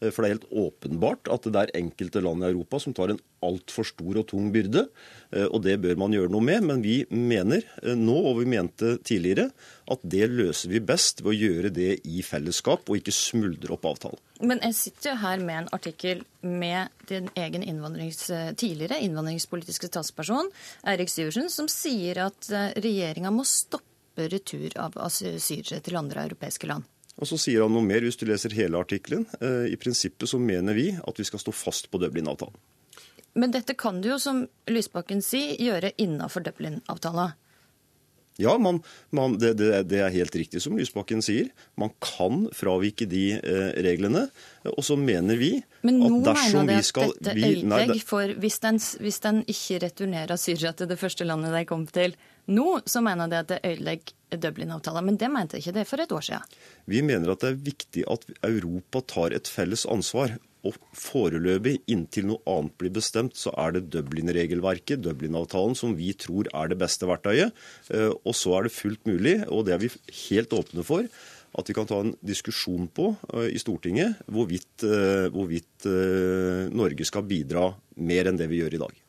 Eh, for det er helt åpenbart at det er enkelte land i Europa som tar en altfor stor og tung byrde. Eh, og det bør man gjøre noe med. Men vi mener eh, nå, og vi mente tidligere, at det løser vi best ved å gjøre det i fellesskap, og ikke smuldre opp avtalen. Men jeg sitter her med en artikkel med din egen innvandrings, tidligere innvandringspolitiske talsperson, Eirik Syversen, som sier at regjeringa må stoppe retur av asylsyrere til andre europeiske land. Og Så sier han noe mer hvis du leser hele artikkelen. Eh, I prinsippet så mener vi at vi skal stå fast på Dublin-avtalen. Men dette kan du jo, som Lysbakken sier, gjøre innafor Dublin-avtalen. Ja, man, man, det, det, det, er helt riktig som Lysbakken sier. Man kan fravike de eh, reglene. Og så mener vi Men nå at dersom mener vi skal at dette ødelegger for hvis den, hvis den ikke returnerer Syria til det første landet de kom til, nå så mener de at det ødelegger Dublin-avtalen, men det mente ikke det for et år siden. Vi mener at det er viktig at Europa tar et felles ansvar. Og foreløpig, inntil noe annet blir bestemt, så er det Dublin-regelverket, Dublin-avtalen, som vi tror er det beste verktøyet. Eh, og så er det fullt mulig, og det er vi helt åpne for, at vi kan ta en diskusjon på eh, i Stortinget hvorvidt, eh, hvorvidt Norge skal bidra mer enn det vi gjør i dag.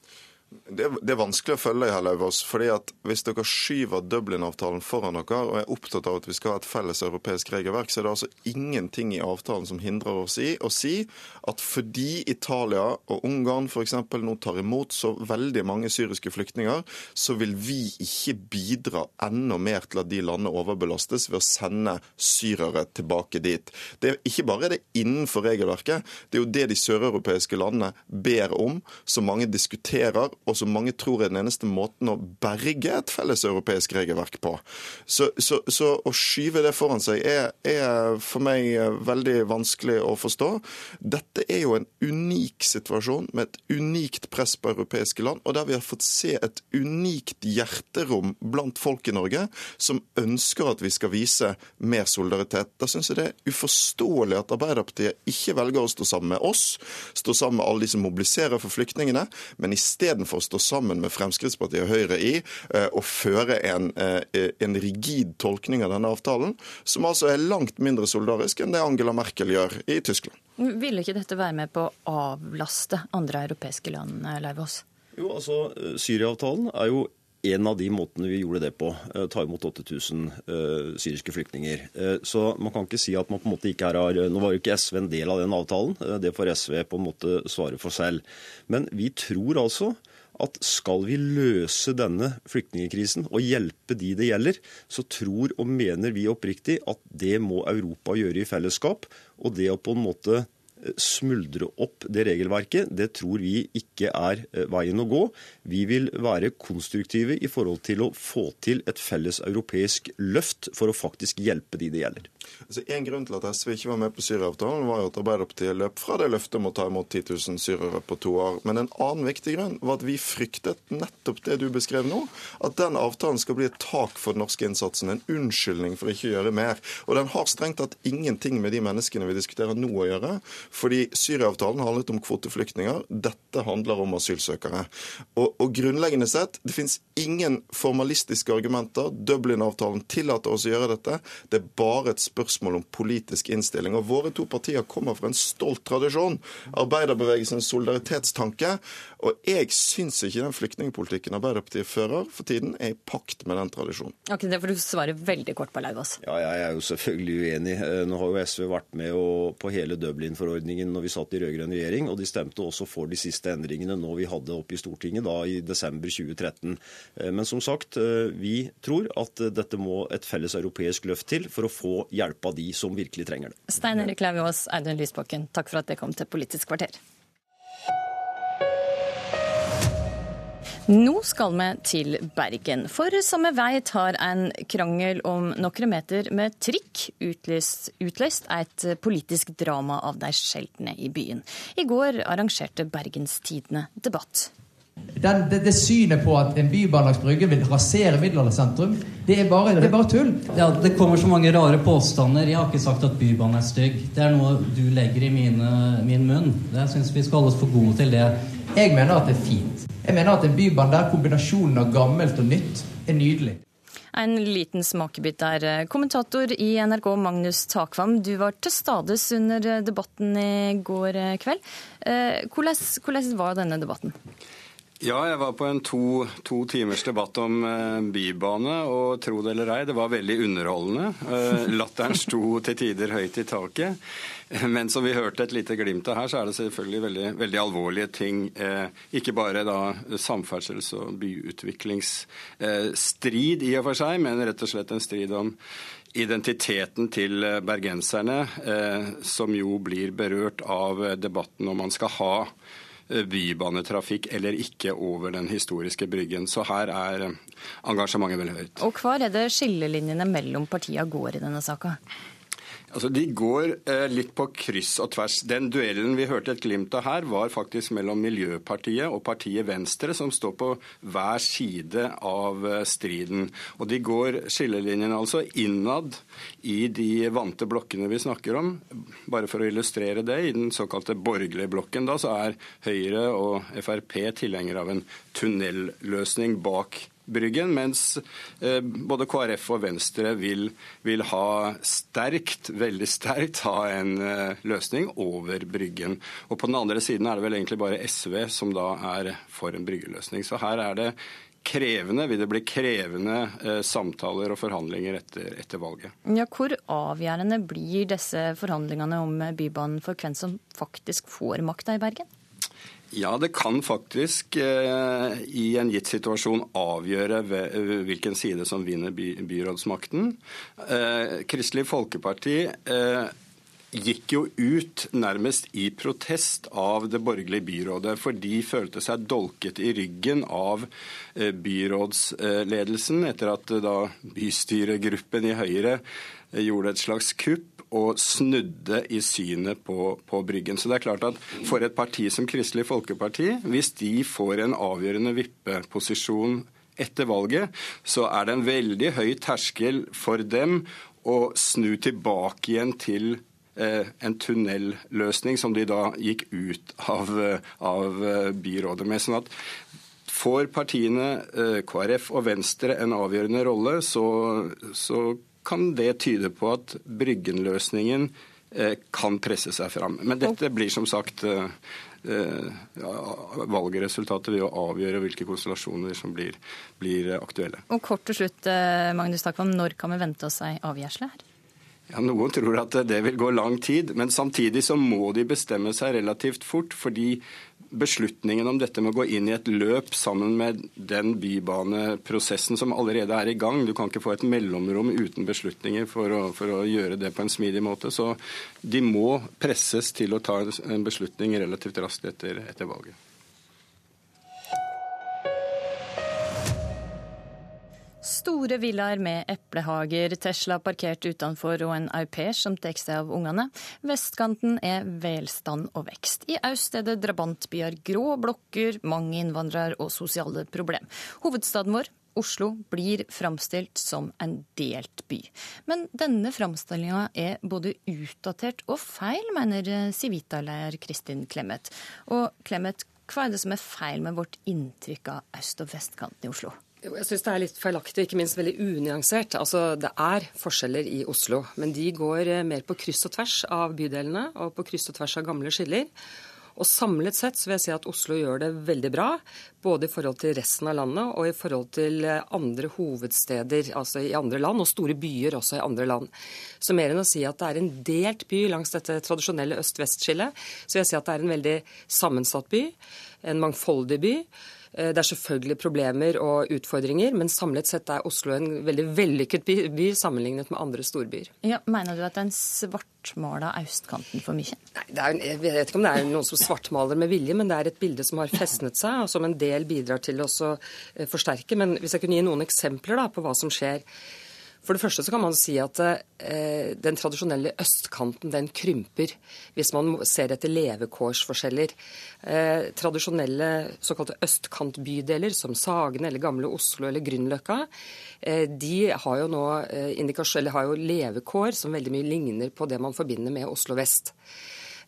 Det, det, er vanskelig å følge i Lauvås. fordi at Hvis dere skyver Dublin-avtalen foran dere og er opptatt av at vi skal ha et felles europeisk regelverk, så er det altså ingenting i avtalen som hindrer oss i å si at fordi Italia og Ungarn f.eks. nå tar imot så veldig mange syriske flyktninger, så vil vi ikke bidra enda mer til at de landene overbelastes ved å sende syrere tilbake dit. Det er Ikke bare det innenfor regelverket, det er jo det de søreuropeiske landene ber om, som mange diskuterer og som mange tror er den eneste måten å berge et felles europeisk regelverk på. Så, så, så å skyve det foran seg er, er, for meg veldig vanskelig å forstå. Dette er jo en unik situasjon med et unikt press på europeiske land, og der vi har fått se et unikt hjerterom blant folk i Norge som ønsker at vi skal vise mer solidaritet. Da syns jeg det er uforståelig at Arbeiderpartiet ikke velger å stå sammen med oss, stå sammen med alle de som mobiliserer for flyktningene, men isteden for å stå sammen med Fremskrittspartiet og Høyre i å føre en, en rigid tolkning av denne avtalen, som altså er langt mindre solidarisk enn det Angela Merkel gjør i Tyskland. Ville ikke dette være med på å avlaste andre europeiske land, Leivås? Jo, altså, Syria-avtalen er jo en av de måtene vi gjorde det på. Eh, ta imot 8000 uh, syriske flyktninger. Uh, så man kan ikke si at man på en måte ikke har Nå var jo ikke SV en del av den avtalen, uh, det får SV på en måte svare for selv. Men vi tror altså at skal vi løse denne flyktningkrisen og hjelpe de det gjelder, så tror og mener vi oppriktig at det må Europa gjøre i fellesskap. Og det å på en måte smuldre opp det regelverket, det tror vi ikke er eh, veien å gå. Vi vil være konstruktive i forhold til å få til et felles europeisk løft for å faktisk hjelpe de det gjelder. Altså, en grunn til at SV ikke var med på Syria-avtalen, var jo at Arbeiderpartiet løp fra det løftet om å ta imot 10 000 syrere på to år. Men en annen viktig grunn var at vi fryktet nettopp det du beskrev nå, at den avtalen skal bli et tak for den norske innsatsen, en unnskyldning for ikke å gjøre mer. Og den har strengt tatt ingenting med de menneskene vi diskuterer nå å gjøre. Fordi Syria-avtalen handlet om kvoteflyktninger. Dette handler om asylsøkere. Og, og grunnleggende sett, det fins ingen formalistiske argumenter. Dublin-avtalen tillater oss å gjøre dette. Det er bare et spørsmål om politisk innstilling. Og våre to partier kommer fra en stolt tradisjon. Arbeiderbevegelsens solidaritetstanke. Og jeg syns ikke den flyktningpolitikken Arbeiderpartiet fører for tiden, er i pakt med den tradisjonen. Ok, Det får du svare veldig kort på, Lauvås. Ja, jeg er jo selvfølgelig uenig. Eh, nå har jo SV vært med på hele Dublin-forordningen når vi satt i rød-grønn regjering, og de stemte også for de siste endringene nå vi hadde oppe i Stortinget da i desember 2013. Eh, men som sagt, eh, vi tror at dette må et felles europeisk løft til for å få hjelp av de som virkelig trenger det. Stein Erik Lauvås, Audun Lysbakken, takk for at dere kom til Politisk kvarter. Nå skal vi til Bergen. For som vi vet har en krangel om noen meter med trikk utløst, utløst et politisk drama av de sjeldne i byen. I går arrangerte Bergenstidene debatt. Den, det, det, synet på at en bybane langs Bryggen vil rasere middelaldersentrum, det er bare, det er bare tull. Ja, det kommer så mange rare påstander. Jeg har ikke sagt at Bybanen er stygg. Det er noe du legger i mine, min munn. Jeg syns vi skal holde oss for gode til det. Jeg mener at det er fint. Jeg mener at en bybane der kombinasjonen av gammelt og nytt er nydelig. En liten smakebit der. Kommentator i NRK Magnus Takvam, du var til stades under debatten i går kveld. Eh, hvordan, hvordan var denne debatten? Ja, jeg var på en to, to timers debatt om eh, bybane, og tro det eller ei, det var veldig underholdende. Eh, latteren sto til tider høyt i taket. Men som vi hørte et lite glimt av her, så er det selvfølgelig veldig, veldig alvorlige ting. Eh, ikke bare da samferdsels- og byutviklingsstrid i og for seg, men rett og slett en strid om identiteten til bergenserne, eh, som jo blir berørt av debatten om man skal ha Eh, bybanetrafikk eller ikke over den historiske bryggen. Så her er engasjementet veldig høyt. Og hva er det skillelinjene mellom partiene går i denne saka? Altså, De går eh, litt på kryss og tvers. Den duellen vi hørte et glimt av her, var faktisk mellom Miljøpartiet og partiet Venstre, som står på hver side av eh, striden. Og De går skillelinjene altså innad i de vante blokkene vi snakker om. Bare for å illustrere det, i den såkalte borgerlige blokken da, så er Høyre og Frp tilhengere av en tunnelløsning bak Bryggen, mens eh, både KrF og Venstre vil, vil, ha sterkt, veldig sterkt, ha en eh, løsning over Bryggen. Og på den andre siden er det vel egentlig bare SV som da er for en bryggeløsning. Så her er det krevende, vil det bli krevende eh, samtaler og forhandlinger etter, etter, valget. Ja, hvor avgjørende blir disse forhandlingene om Bybanen for hvem som faktisk får makta i Bergen? Ja, det kan faktisk eh, i en gitt situasjon avgjøre hvilken side som vinner by, byrådsmakten. Eh, Kristelig Folkeparti eh, gikk jo ut nærmest i protest av det borgerlige byrådet, for de følte seg dolket i ryggen av eh, byrådsledelsen etter at da bystyregruppen i Høyre eh, gjorde et slags kupp og snudde i synet på, på, Bryggen. Så det er klart at For et parti som Kristelig Folkeparti, hvis de får en avgjørende vippeposisjon etter valget, så er det en veldig høy terskel for dem å snu tilbake igjen til eh, en tunnelløsning som de da gikk ut av, av byrådet med. sånn at får partiene eh, KrF og Venstre en avgjørende rolle, så, så kan det tyde på at Bryggen-løsningen eh, kan presse seg fram. Men dette blir som sagt ja, valgresultatet vil jo avgjøre hvilke konstellasjoner som blir, blir aktuelle. Og kort til slutt, Magnus Takvam, når kan vi vente oss ei avgjørelse her? Ja, Noen tror at det vil gå lang tid, men samtidig så må de bestemme seg relativt fort. fordi beslutningen om dette med å gå inn i et løp sammen med den bybaneprosessen som allerede er i gang. Du kan ikke få et mellomrom uten beslutninger for å, for å gjøre det på en smidig måte. Så de må presses til å ta en beslutning relativt raskt etter, etter valget. Store villaer med eplehager, Tesla parkert utenfor og en au pair som tar seg av ungene. Vestkanten er velstand og vekst. I øst er det drabantbyer, grå blokker, mange innvandrere og sosiale problem. Hovedstaden vår, Oslo blir framstilt som en delt by. Men denne framstillinga er både utdatert og feil, mener Civita-leder Kristin Clemet. Og Clemet, hva er det som er feil med vårt inntrykk av øst- og vestkanten i Oslo? Jeg syns det er litt feilaktig, ikke minst veldig unyansert. Altså, Det er forskjeller i Oslo, men de går eh, mer på kryss og tvers av bydelene og på kryss og tvers av gamle skiller. Og Samlet sett så vil jeg si at Oslo gjør det veldig bra, både i forhold til resten av landet og i forhold til eh, andre hovedsteder altså i andre land, og store byer også i andre land. Så mer enn å si at det er en delt by langs dette tradisjonelle øst-vest-skillet, så vil jeg si at det er en veldig sammensatt by, en mangfoldig by. Eh, det er selvfølgelig problemer og utfordringer, men samlet sett er Oslo en veldig vellykket by, by sammenlignet med andre storbyer. Ja, mener du at den svartmaler østkanten for mye? Nei, en, Jeg vet ikke om det er noen som svartmaler med vilje, men det er et bilde som har festnet seg, og som en del bidrar til å eh, forsterke. Men hvis jeg kunne gi noen eksempler da, på hva som skjer for det første så kan man si at eh, den tradisjonelle østkanten den krymper hvis man ser etter levekårsforskjeller. Eh, tradisjonelle såkalte østkantbydeler som Sagene eller Gamle Oslo eller Grünerløkka, eh, de har jo nå eh, har jo levekår som veldig mye ligner på det man forbinder med Oslo vest.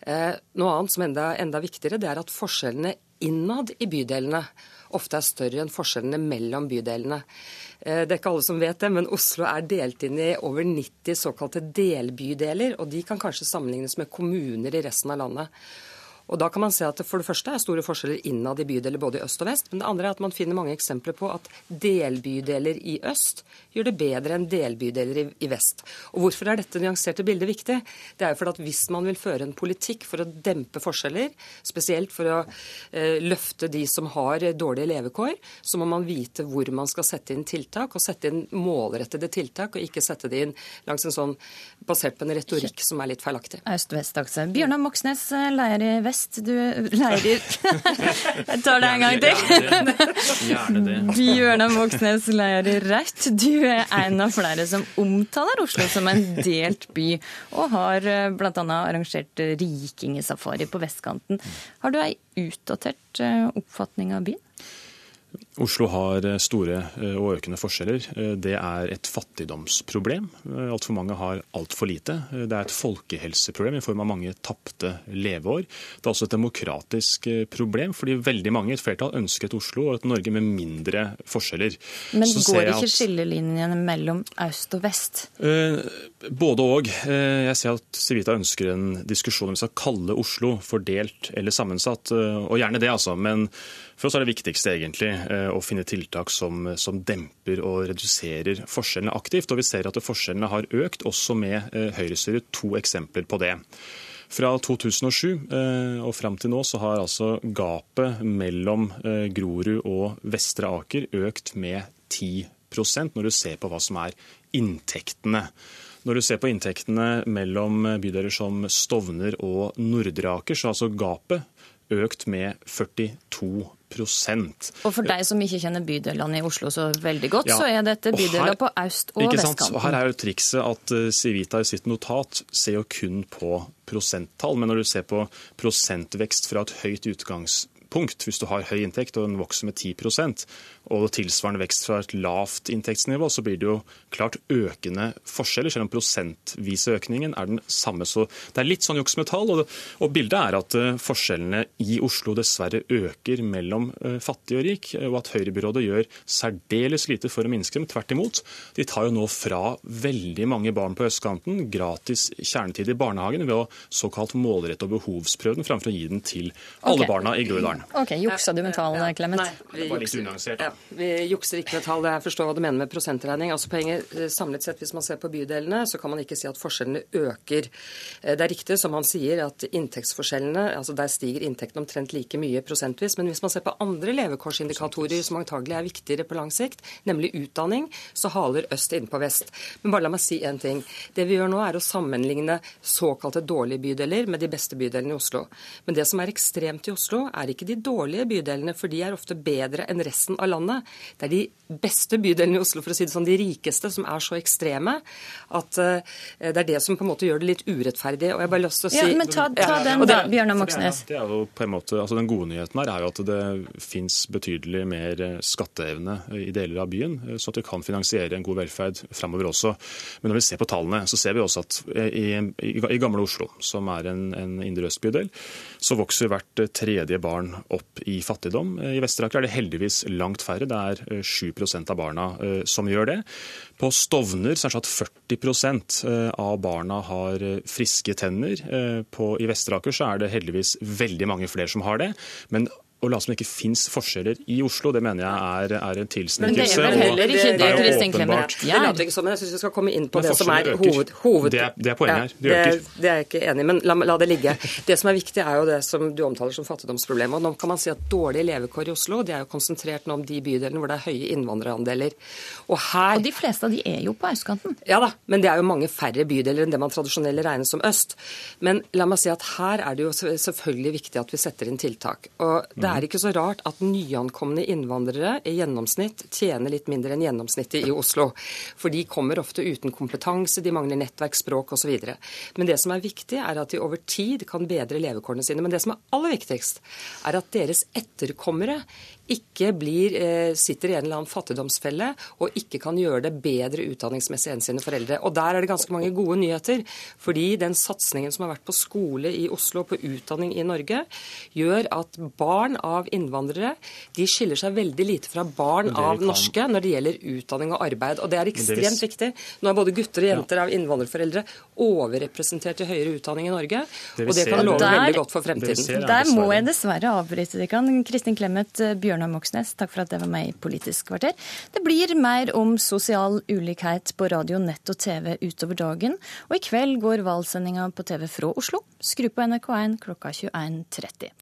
Eh, noe annet som enda, enda viktigere, det er at forskjellene innad i bydelene ofte er større enn forskjellene mellom bydelene. Eh, det er ikke alle som vet det, men Oslo er delt inn i over 90 såkalte delbydeler. Og de kan kanskje sammenlignes med kommuner i resten av landet. Og da kan man se at det for det første er store forskjeller innad i bydeler både i øst og vest. Men det andre er at man finner mange eksempler på at delbydeler i øst gjør det bedre enn delbydeler i, i vest. Og hvorfor er dette nyanserte bildet viktig? Det er jo fordi at hvis man vil føre en politikk for å dempe forskjeller, spesielt for å eh, løfte de som har dårlige levekår, så må man vite hvor man skal sette inn tiltak, og sette inn målrettede tiltak, og ikke sette det inn langs en sånn basert på en retorikk som er litt feilaktig. Øst-vest-akse. Bjørnar Moxnes, leder i Vest best. Du lærer Jeg tar det en gang til. Gjerne det. Bjørnar Moxnes lærer rett. Du er en av flere som omtaler Oslo som en delt by, og har eh, bl.a. arrangert rikingesafari på vestkanten. Har du ei utdatert eh, oppfatning av byen? Oslo har eh, store eh, og økende forskjeller. Eh, det er et fattigdomsproblem. Altfor mange har altfor lite. Det er et folkehelseproblem i form av mange tapte leveår. Det er også et demokratisk problem, fordi veldig mange, et flertall, ønsker et Oslo og et Norge med mindre forskjeller. Men Så går ikke at... skillelinjene mellom øst og vest? Både og. Jeg ser at Civita ønsker en diskusjon om vi skal kalle Oslo fordelt eller sammensatt, og gjerne det, altså. Men for oss er det viktigste egentlig å finne tiltak som, som, demper og reduserer forskjellene aktivt. Og vi ser at forskjellene har økt, også med høyrestyret. To eksempler på det. Fra 2007 eh, og fram til nå så har altså gapet mellom Grorud og Vestre Aker økt med 10% når du ser på hva som er inntektene. Når du ser på inntektene mellom bydeler som Stovner og Nordre Aker, så har altså gapet økt med 42 og For deg som ikke kjenner bydelene i Oslo så veldig godt, ja, så er dette bydeler på øst- og vestkanten. Og her er jo trikset at eh, Civita i sitt notat ser jo kun på prosenttall. Men når du ser på prosentvekst fra et høyt utgangspunkt. Hvis du har høy inntekt og den vokser med 10 og tilsvarende vekst fra et lavt inntektsnivå, så blir det jo klart økende forskjeller, selv om prosentvise økningen er den samme. Så det er litt sånn juks med tall. Og, og bildet er at uh, forskjellene i Oslo dessverre øker mellom uh, fattig og rik, og at Høyre-byrådet gjør særdeles lite for å minske dem. Tvert imot. De tar jo nå fra veldig mange barn på østkanten gratis kjernetid i barnehagen ved å såkalt målrette og behovsprøve den, framfor å gi den til alle okay. barna i Groruddalen. Ok, Juksa du med tallene, Clemet? Nei, Det var litt unyansert. Ja, vi jukser ikke med tall. Jeg forstår hva du mener med prosentregning. Altså poenget eh, samlet sett, Hvis man ser på bydelene, så kan man ikke si at forskjellene øker. Eh, Det er riktig som han sier at inntektsforskjellene, altså der stiger inntektene omtrent like mye prosentvis. Men hvis man ser på andre levekårsindikatorer som antagelig er viktigere på lang sikt, nemlig utdanning, så haler øst innpå vest. Men bare la meg si én ting. Det vi gjør nå, er å sammenligne såkalte dårlige bydeler med de beste bydelene i Oslo. Men det som er ekstremt i Oslo, er ikke de dårlige bydelene, for de er ofte bedre enn resten av landet. Det er de beste bydelene i Oslo, for å si det sånn, de rikeste, som er så ekstreme at eh, det er det som på en måte gjør det litt urettferdig. Og jeg har bare lyst til å si Ja, men ta, ta Ja, den da, Bjørnar er- Moxnes. Det er jo på en måte, altså Den gode nyheten her er jo at det fins betydelig mer eh, skatteevne i deler av byen, eh, så at vi kan finansiere en god velferd framover også. Men når vi ser på tallene, så ser vi også at eh, i, i, i gamle Oslo, som er en, en indre øst-bydel, så vokser hvert eh, tredje barn opp i fattigdom. Eh, I Vestre Aker er det heldigvis langt færre. Det er eh, 7% av barna eh, som gjør det. På Stovner så er det sånn at 40 eh, av barna har eh, friske tenner. Eh, På, I Vestre Aker så er det heldigvis veldig mange flere som har det. Men å late som det ikke fins forskjeller i Oslo, det mener jeg er, er en tilsnikelse. Men det er vel heller ikke det, Kristin Clemet. Det later ikke som, men jeg syns vi skal komme inn på Men det som er hoved... hoved Det er- det er poenget her. De det, øker. det er jeg ikke enig i, men la, la det ligge. Det som er viktig, er jo det som du omtaler som fattigdomsproblem. Og nå kan man si at dårlige levekår i Oslo de er jo konsentrert nå om de bydelene hvor det er høye innvandrerandeler. Og her Og de fleste av de er jo på østkanten. ja da, men det er jo mange færre bydeler enn det man tradisjonelt regner som øst. Men la meg si at her er det jo selvfølgelig viktig at vi setter inn tiltak. Og det er ikke så rart at nyankomne innvandrere i gjennomsnitt tjener litt mindre enn gjennomsnittet i Oslo. For de kommer ofte uten kompetanse, de mangler nettverk, språk osv. Men det som er viktig, er at de over tid kan bedre levekårene sine. Men det som er aller viktigst, er at deres etterkommere ikke blir, eh, sitter i en eller annen fattigdomsfelle og ikke kan gjøre det bedre utdanningsmessig enn sine foreldre. Og der er det ganske mange gode nyheter. Fordi den satsingen som har vært på skole i Oslo, på utdanning i Norge, gjør at barn av innvandrere de skiller seg veldig lite fra barn det av kan- norske når det gjelder utdanning og arbeid. Og det er ekstremt viktig. Nå er både gutter og jenter av innvandrerforeldre overrepresentert i høyere utdanning i Norge. Det Og det kan love Der- veldig godt for fremtiden. er Der må jeg dessverre avbryte dere. Kristin Clemet, eh, Bjørnar Moxnes, takk for at dere var med i Politisk kvarter. Det blir mer om sosial ulikhet på radio, nett og TV utover dagen. Og i kveld går valgsendinga på TV fra Oslo. Skru på NRK1 klokka 21.30.